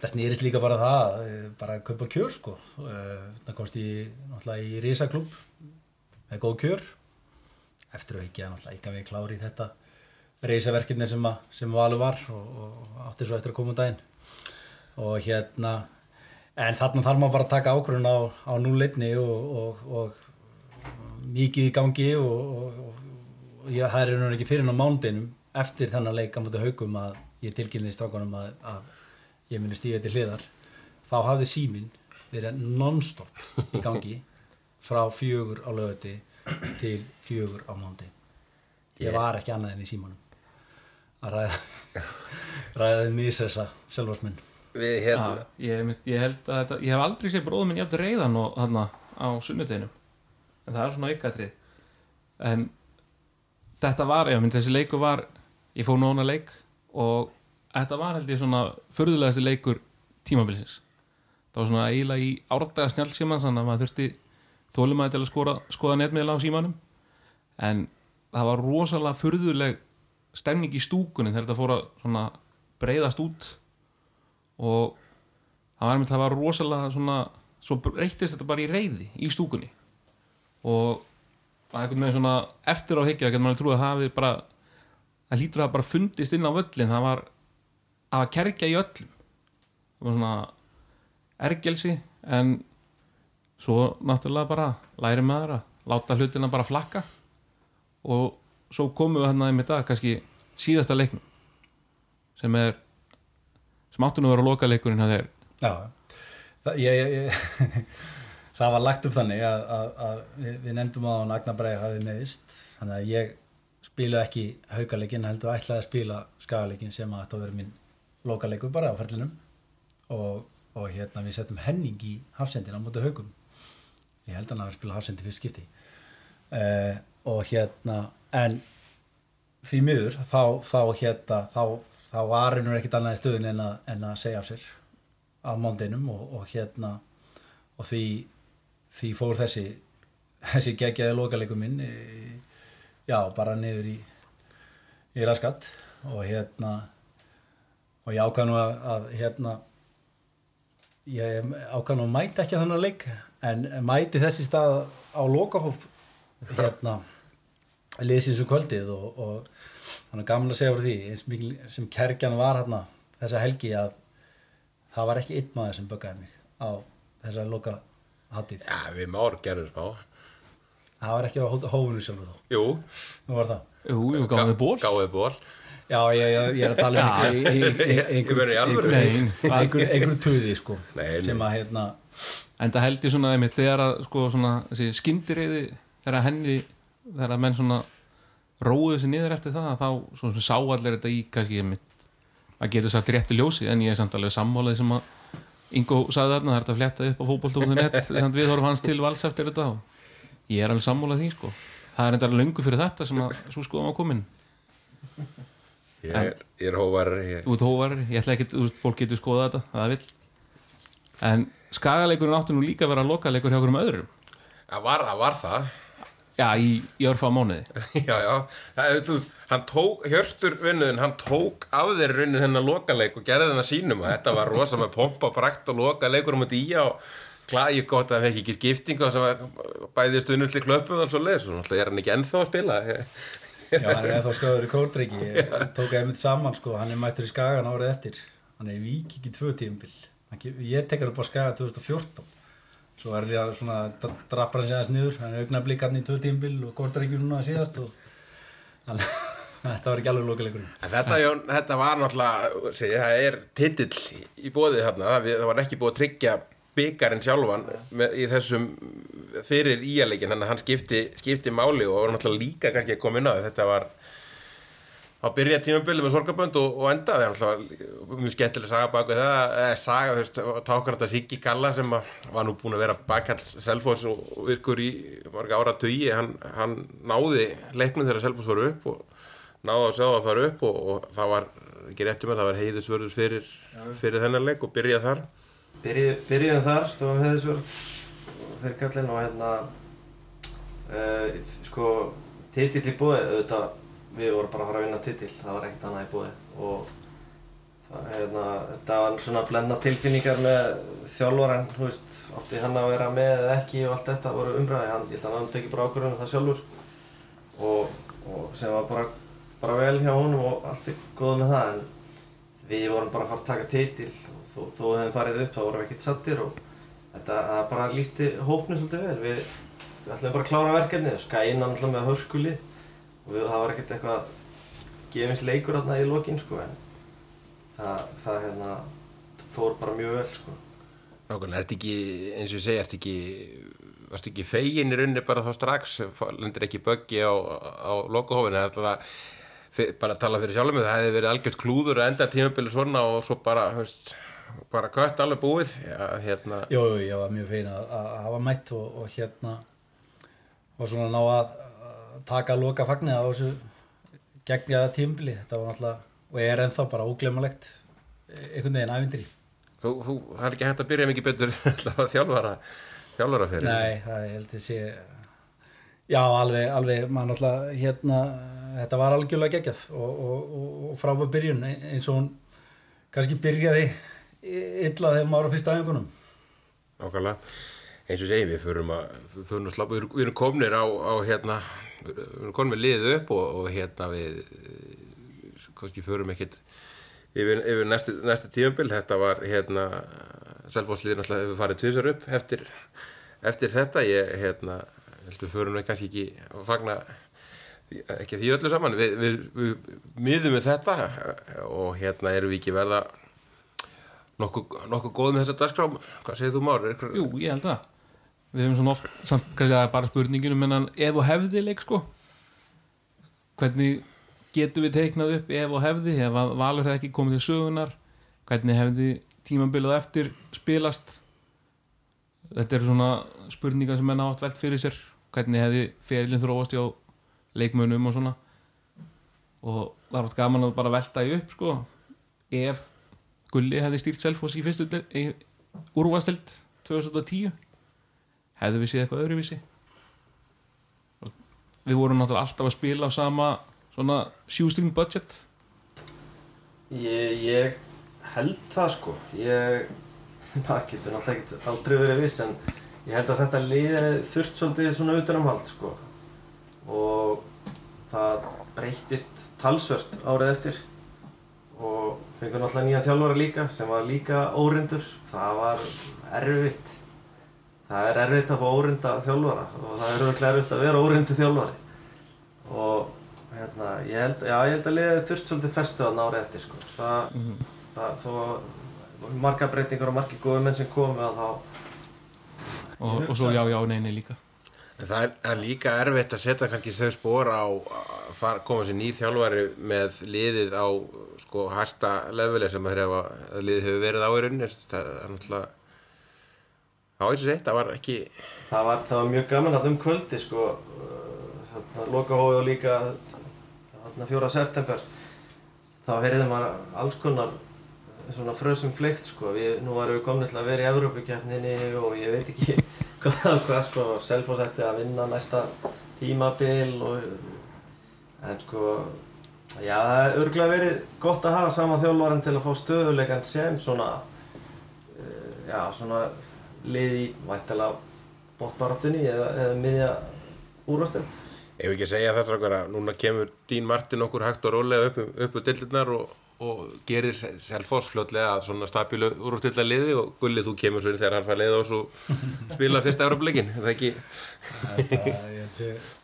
C: það snýrist líka bara það eh, bara að kaupa kjör sko uh, það komst ég náttúrulega í risaklub með góð kjör eftir að ekki að náttúrulega ekki að við klári í þetta risaverkefni sem, að, sem valur var og, og átti svo eftir að koma um daginn og hérna en þarna þarf maður bara að taka ákvörðun á, á núleitni og, og, og mikið í gangi og, ég, það er nú ekki fyrir á mándinum eftir þennan leik á móti haugum að ég tilkynni í strákunum að, að ég muni stíða til hliðar þá hafði síminn verið non-stop í gangi frá fjögur á lögati til fjögur á mándi ég var ekki annað enn í símanum að ræða ræðaði mísessa selvvarsminn
A: við hérna
B: ég, ég held að þetta, ég hef aldrei séð bróðum minn jafn reyðan og þarna á sunnudeginum. En það er svona aukatrið en þetta var, já, minn þessi leikur var ég fór nóna leik og þetta var held ég svona förðulegasti leikur tímabilsins. Það var svona eiginlega í árdaga snjálfsíman þannig að maður þurfti þólumæði til að skora, skoða netmiðla á símanum. En það var rosalega förðuleg stemning í stúkunni þegar þetta fór að svona breyðast út. Og það var, það var rosalega svona svo breyttist þetta bara í reyði í stúkunni. Og er einhvern veginn svona eftir á higgja getur maður trúið að hafi bara það lítur að bara fundist inn á völlin það var að kerkja í öllum. Var svona ergelsi en svo náttúrulega bara læri maður að láta hlutina bara flakka. Og svo komum við hann að einmitt að kannski síðasta leiknum sem er sem áttu nú að loka leikurinn að þeir
C: Já, það, ég, ég, ég, það var lagt upp þannig að, að, að við, nefndum á hann Agnar Bræði hafið meðist þannig að ég spila ekki haukaleikin heldur ætlaði að spila skagaleikin sem að þetta að vera minn lokaleikur bara á ferlinum. Og, og hérna við settum Henning í hafsendin á móti haugum ég held að hann hafi spilað hafsendi fyrst skipti. Uh, og hérna en því miður þá, þá hérna þá, þá var hennur ekkit annað í stöðun en að, en að segja af sér á mándinum og, og hérna og því, því fór þessi þessi geggjaði lokaleikum minn e, já, bara niður í í raskat og hérna og ég ákvað nú að, að hérna ég ákvað nú að mæta ekki að þannig leik en mæti þessi stað á lokahóf hérna liðsins um kvöldið og, og þannig gaman að segja fyrir því eins mikil sem kerkjan var hérna þessa helgi að það var ekki einn maður sem böggaði mig á þessa loka hátíð
A: Já, við már gerðum smá.
C: Það var ekki á hó- hófinu sjálfur þó
A: Jú,
C: nú var það
B: Jú, jú, gáðum við ból
A: gáðið ból.
C: já, ég, ég, ég er að tala um
B: Já.
C: einhver, einhver,
A: Ég meina í alvöru.
C: einhver, einhver, einhver tuði sko
A: Nei, nei.
C: sem að hérna
B: En það held ég svona einmitt þegar að sko svona þessi skyndireyði þegar að henni þegar að menn svona róðu þessi niður eftir það þá svona sá allir þetta í kannski einmitt að getur sagt réttu ljósi en ég er samt alveg sammálaði sem að Ingo sagði þarna það er þetta að fletta upp á samt við horfum hans til vals eftir þetta og ég er alveg sammálaði því sko. Það er enda alveg löngu fyrir þetta sem að svo skoðum að komin.
A: Ég er, er hóvar, ég,
B: þú ert hóvar, ég ætla ekki, fólk getur skoða þetta það vill. En skagaleikurinn áttu nú líka að vera lokaleikur hjá okkur um öðrum.
A: Það var var það.
B: já, í, í örfa mánuði.
A: Já, já, það, þú, hann tók, Hjörstur vinnuðin, hann tók af þeir raunin hennar lokaleik og gerði hennar sínum og þetta var rosa með pompa og prakt og lokaleik um þetta í og klæði gott að það fekk ekki skiptingu og það bæði stundulli klöpu og allt svo leiðis og náttúrulega er hann ekki ennþá að spila.
C: Já, hann er ennþá skráður í kórdreiki ég tók einmitt saman sko, hann er mættur í Skagan árið eftir. Hann er í Vík ekki tvö tíumbil ég tek hann upp á Skaga 2014 svo er ég að svona dra- drappar hann aðeins niður, hann er augnablík hann í tvö tíumbil og kórdreiki núna síðast og hann, þetta var ekki alveg
A: En þetta, þetta var náttúrulega, segi, það er titill í bóðið þarna, það var ekki búið að tryggja byggarinn sjálfan með, í þessum fyrir að hann skipti, skipti máli og var náttúrulega líka kannski að koma inn á það, þetta var á byrja tímabili með sorgabönd og, og enda það er náttúrulega mjög skemmtileg saga bak við það, eða saga, þú veist, tákar þetta Siggi Galla sem að, var nú búin að vera bakkall Selfoss og, virkur í marga ára tugi, hann, hann náði leiknum þegar Selfoss var upp og náði að segja að fara upp og, og það var, ekki réttum að það var heiðusvörður fyrir, fyrir þennan leik og byrjað þar
D: Byrju, byrjuðum þar, stofum heiðisvörð fyrir kallinn og hérna uh, sko titill í búið, auðvitað við vorum bara að fara að vinna titill, það var ekkert annað í búið og það, hérna, var svona blenda tilfinningar með þjálfaran, þú veist, átti hann að vera með eða ekki og allt þetta voru umræði, hann, ég held að hann tekið bara ákvörðunum það sjálfur. Og, og sem var bara, bara vel hjá honum og allt er góð með það en við vorum bara að fara að taka titil og þó, þó við hefum farið upp þá vorum við ekkert sattir og þetta það bara lísti hópni svolítið vel. Við, við ætlum bara að klára verkefnið og skæna alltaf með hörkuli og við, það var ekkert eitthvað gefins leikur þarna í lokin sko en það, það hérna fór bara mjög vel sko.
A: Nákvæmlega, ertu ekki, eins og ég segi, ertu ekki varstu ekki fegin í rauninni bara þá strax? Lendir ekki böggi á, á lokahófinu, það er alltaf bara að tala fyrir sjálfum það hefði verið algjört klúður að enda tímabili svona og svo bara, veist, bara kött alveg búið, já, hérna.
C: Jú, ég var mjög fein að, að hafa mætt og, og hérna og svona ná að, að taka loka fagnið á þessu gegnjaða tímbili, þetta var náttúrulega og er ennþá bara óglemalegt einhvern veginn ævindri.
A: þú, þú, er ekki hægt að byrja mikið betur að þjálfara þjálfara fyrir
C: Nei, það ég held að sé já, alveg, alveg maður náttúrulega hérna, þetta var algjörlega geggjað og, og, og, og frábæð byrjun eins og hún kannski byrjaði illa þegar maður á fyrsta æfingunum.
A: Nákvæmlega, eins og segjum við förum að, við förum að slappa, við við erum komnir á, á hérna, við erum komin með liðið upp og, og hérna við, kannski förum ekkert yfir, yfir næstu, næstu tímabil. Þetta var hérna Selfosliðin alltaf hefur farið tvisar upp eftir, eftir þetta. Ég hérna, heldur förum við kannski ekki að fagna ekki því öllu saman. Við, við, við miðum við þetta og hérna erum við ekki verða nokkuð, nokkuð góð með þessa dagskrám hvað segir þú Már? Ykkur...
B: Jú, ég held að Við hefum svona oft, samt kannski að bara spurninginu menn ef og hefði leik sko. Hvernig getum við teiknað upp ef og hefði? Ef að Valur hefði ekki komið til sögunar hvernig hefði tímambilið eftir spilast? Þetta eru svona spurningar sem menn átt velt fyrir sér. Hvernig hefði ferilinn þróast á leikmönum og svona. Og það var gaman að bara velta í upp sko ef Gulli hefði stýrt Selfoss í fyrstu úrvastild 2010 hefðu við séð eitthvað öðruvísi. Við vorum náttúrulega alltaf að spila á sama svona shoestring budget.
D: Ég, ég held það sko. Ég, getur náttúrulega ekkert aldrei verið viss en ég held að þetta liði þurft svolítið svona utanumhald sko. Og það breyttist talsvört árið eftir og fengið náttúrulega nýja þjálfara líka sem var líka órindur það var erfitt það er erfitt að fá órinda þjálfara og það er öruglega erfitt að vera órindi þjálfari og hérna, ég held, já, ég held að liðið þurft svolítið festu að nára eftir sko. það, mm -hmm. það, þó marga breytingar og margi góði menn sem komi að þá
B: og, og svo já, já, neini líka
A: En það er, er líka erfitt að setja kannski þau spór á að fara, koma sér nýr þjálfari með liðið á sko hæsta leveli sem að hefa, liðið hefur verið á í rauninni. Það er náttúrulega á eins og sett, það var ekki
D: það var, það var mjög gaman að um kvöldi sko. Þarna loka hóið og líka þarna fjóra september. Þá heyrðum maður alls konar svona frösum fleikt sko. Við, nú varum við komin til að vera í Evrópukjöfninni og ég veit ekki hvað, hvað sko Selfoss ætti að vinna næsta tímabil og en sko já það er örgulega verið gott að hafa sama þjálfvaran til að fá stöðuleikan sem svona já svona lið í væntala bóttbaratunni eða, eða miðja úrvastöld
A: Ef við ekki segja þetta okkar að núna kemur Dín Martin okkur hægt og rólega upp, upp á dillunar og, og gerir Selfoss fljótlega að svona stabílu úrústilla liði og Gullið þú kemur svo inn þegar hann fær leið og svo spila fyrsta Európa-leikin, er það ekki?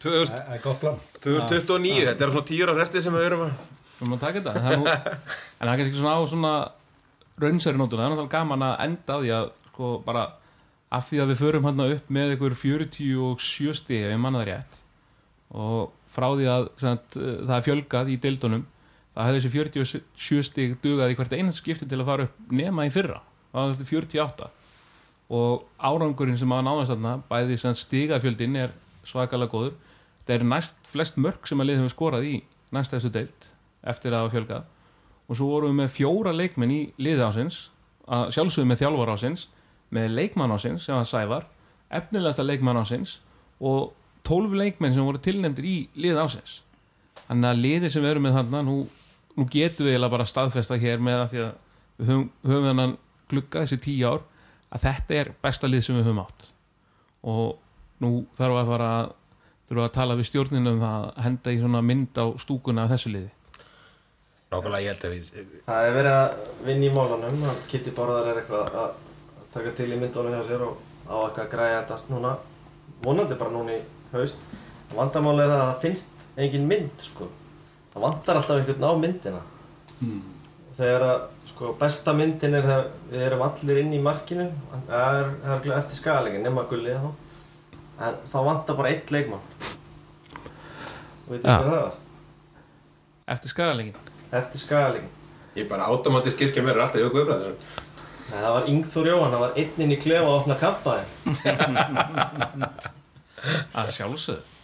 C: Það er gott plan.
A: 2029, þetta er svona tíur á resti sem við erum að
B: Við erum að taka þetta, en það er nú en það er kannski svona á svona raunsæri nótuna, það er náttúrulega gaman að enda á því að sko bara af því að við förum hérna upp með ykkur 47 stíð ef ég manna það rétt og frá því að sagt, það er fjölgað í deildunum það hefði þessi 47 stíg dugað í hvert einast skipti til að fara upp nema í fyrra. Það var 48 og árangurinn sem hafa náðast þarna bæði stígafjöldin er svakalega góður. Það er næst flest mörg sem að lið hefur skorað í næstæðstu deild eftir að það var fjölgað. Og svo vorum við með fjóra leikmenn í lið ásins að sjálfsögum með þjálfar ásins með leikmann ásins sem var Sævar efnilegasta leikmann ásins og 12 leikmenn sem voru tilnefndir í lið ásins þannig að liði sem við erum með þarna nú, nú getum við bara staðfesta hér með að því að við höfum, höfum þennan glugga þessi tíu ár að þetta er besta lið sem við höfum átt. Og nú þarfum við að fara þurfum við að tala við stjórninu um það að henda í svona mynd á stúkuna af þessu liði.
A: Nákvæmlega ég held að við
D: Það er verið að vinna í málunum Kitty Borðar er eitthvað að taka til í myndunum hjá sér og á eitthvað að græja þetta núna. Vonandi bara núna í haust. Vandamálið er það að það finnst engin mynd sko það vandar alltaf einhvern á myndina mm. þegar að sko besta myndin er þegar við erum allir inn í markinu það er, er eftir skalegin nema gullið þá en þá vandar bara eitt leikmann og veitum ja. hvað það var?
B: Eftir skalegin?
D: Eftir skalegin
A: Ég bara automátisk gískja mér alltaf í okkur öfraðisum
D: Nei, það var Yngþór Jóhann, það var einninn í klefa að opna kampaði
B: að sjálfsögðu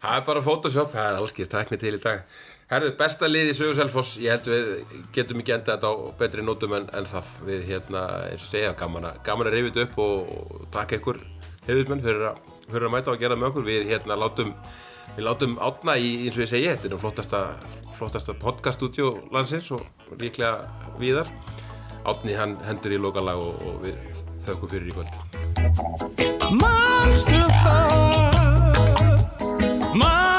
A: það er bara Photoshop, það er allskist tækni til í dag. Herðu, besta lið í Sögur Selfoss. Ég held við getum ekki enda þetta á betri nótum en, en það. Við hérna, eins og segja, gaman að, gaman að reyfið þetta upp og, og taka ykkur heiðusmenn fyrir, fyrir að mæta og gera með okkur. Við hérna látum við látum átna í, eins og ég segi, þetta er flottasta, flottasta podcaststudio landsins og líklega viðar átni hann hendur í lokalag og, og við þökkum fyrir í kvöld My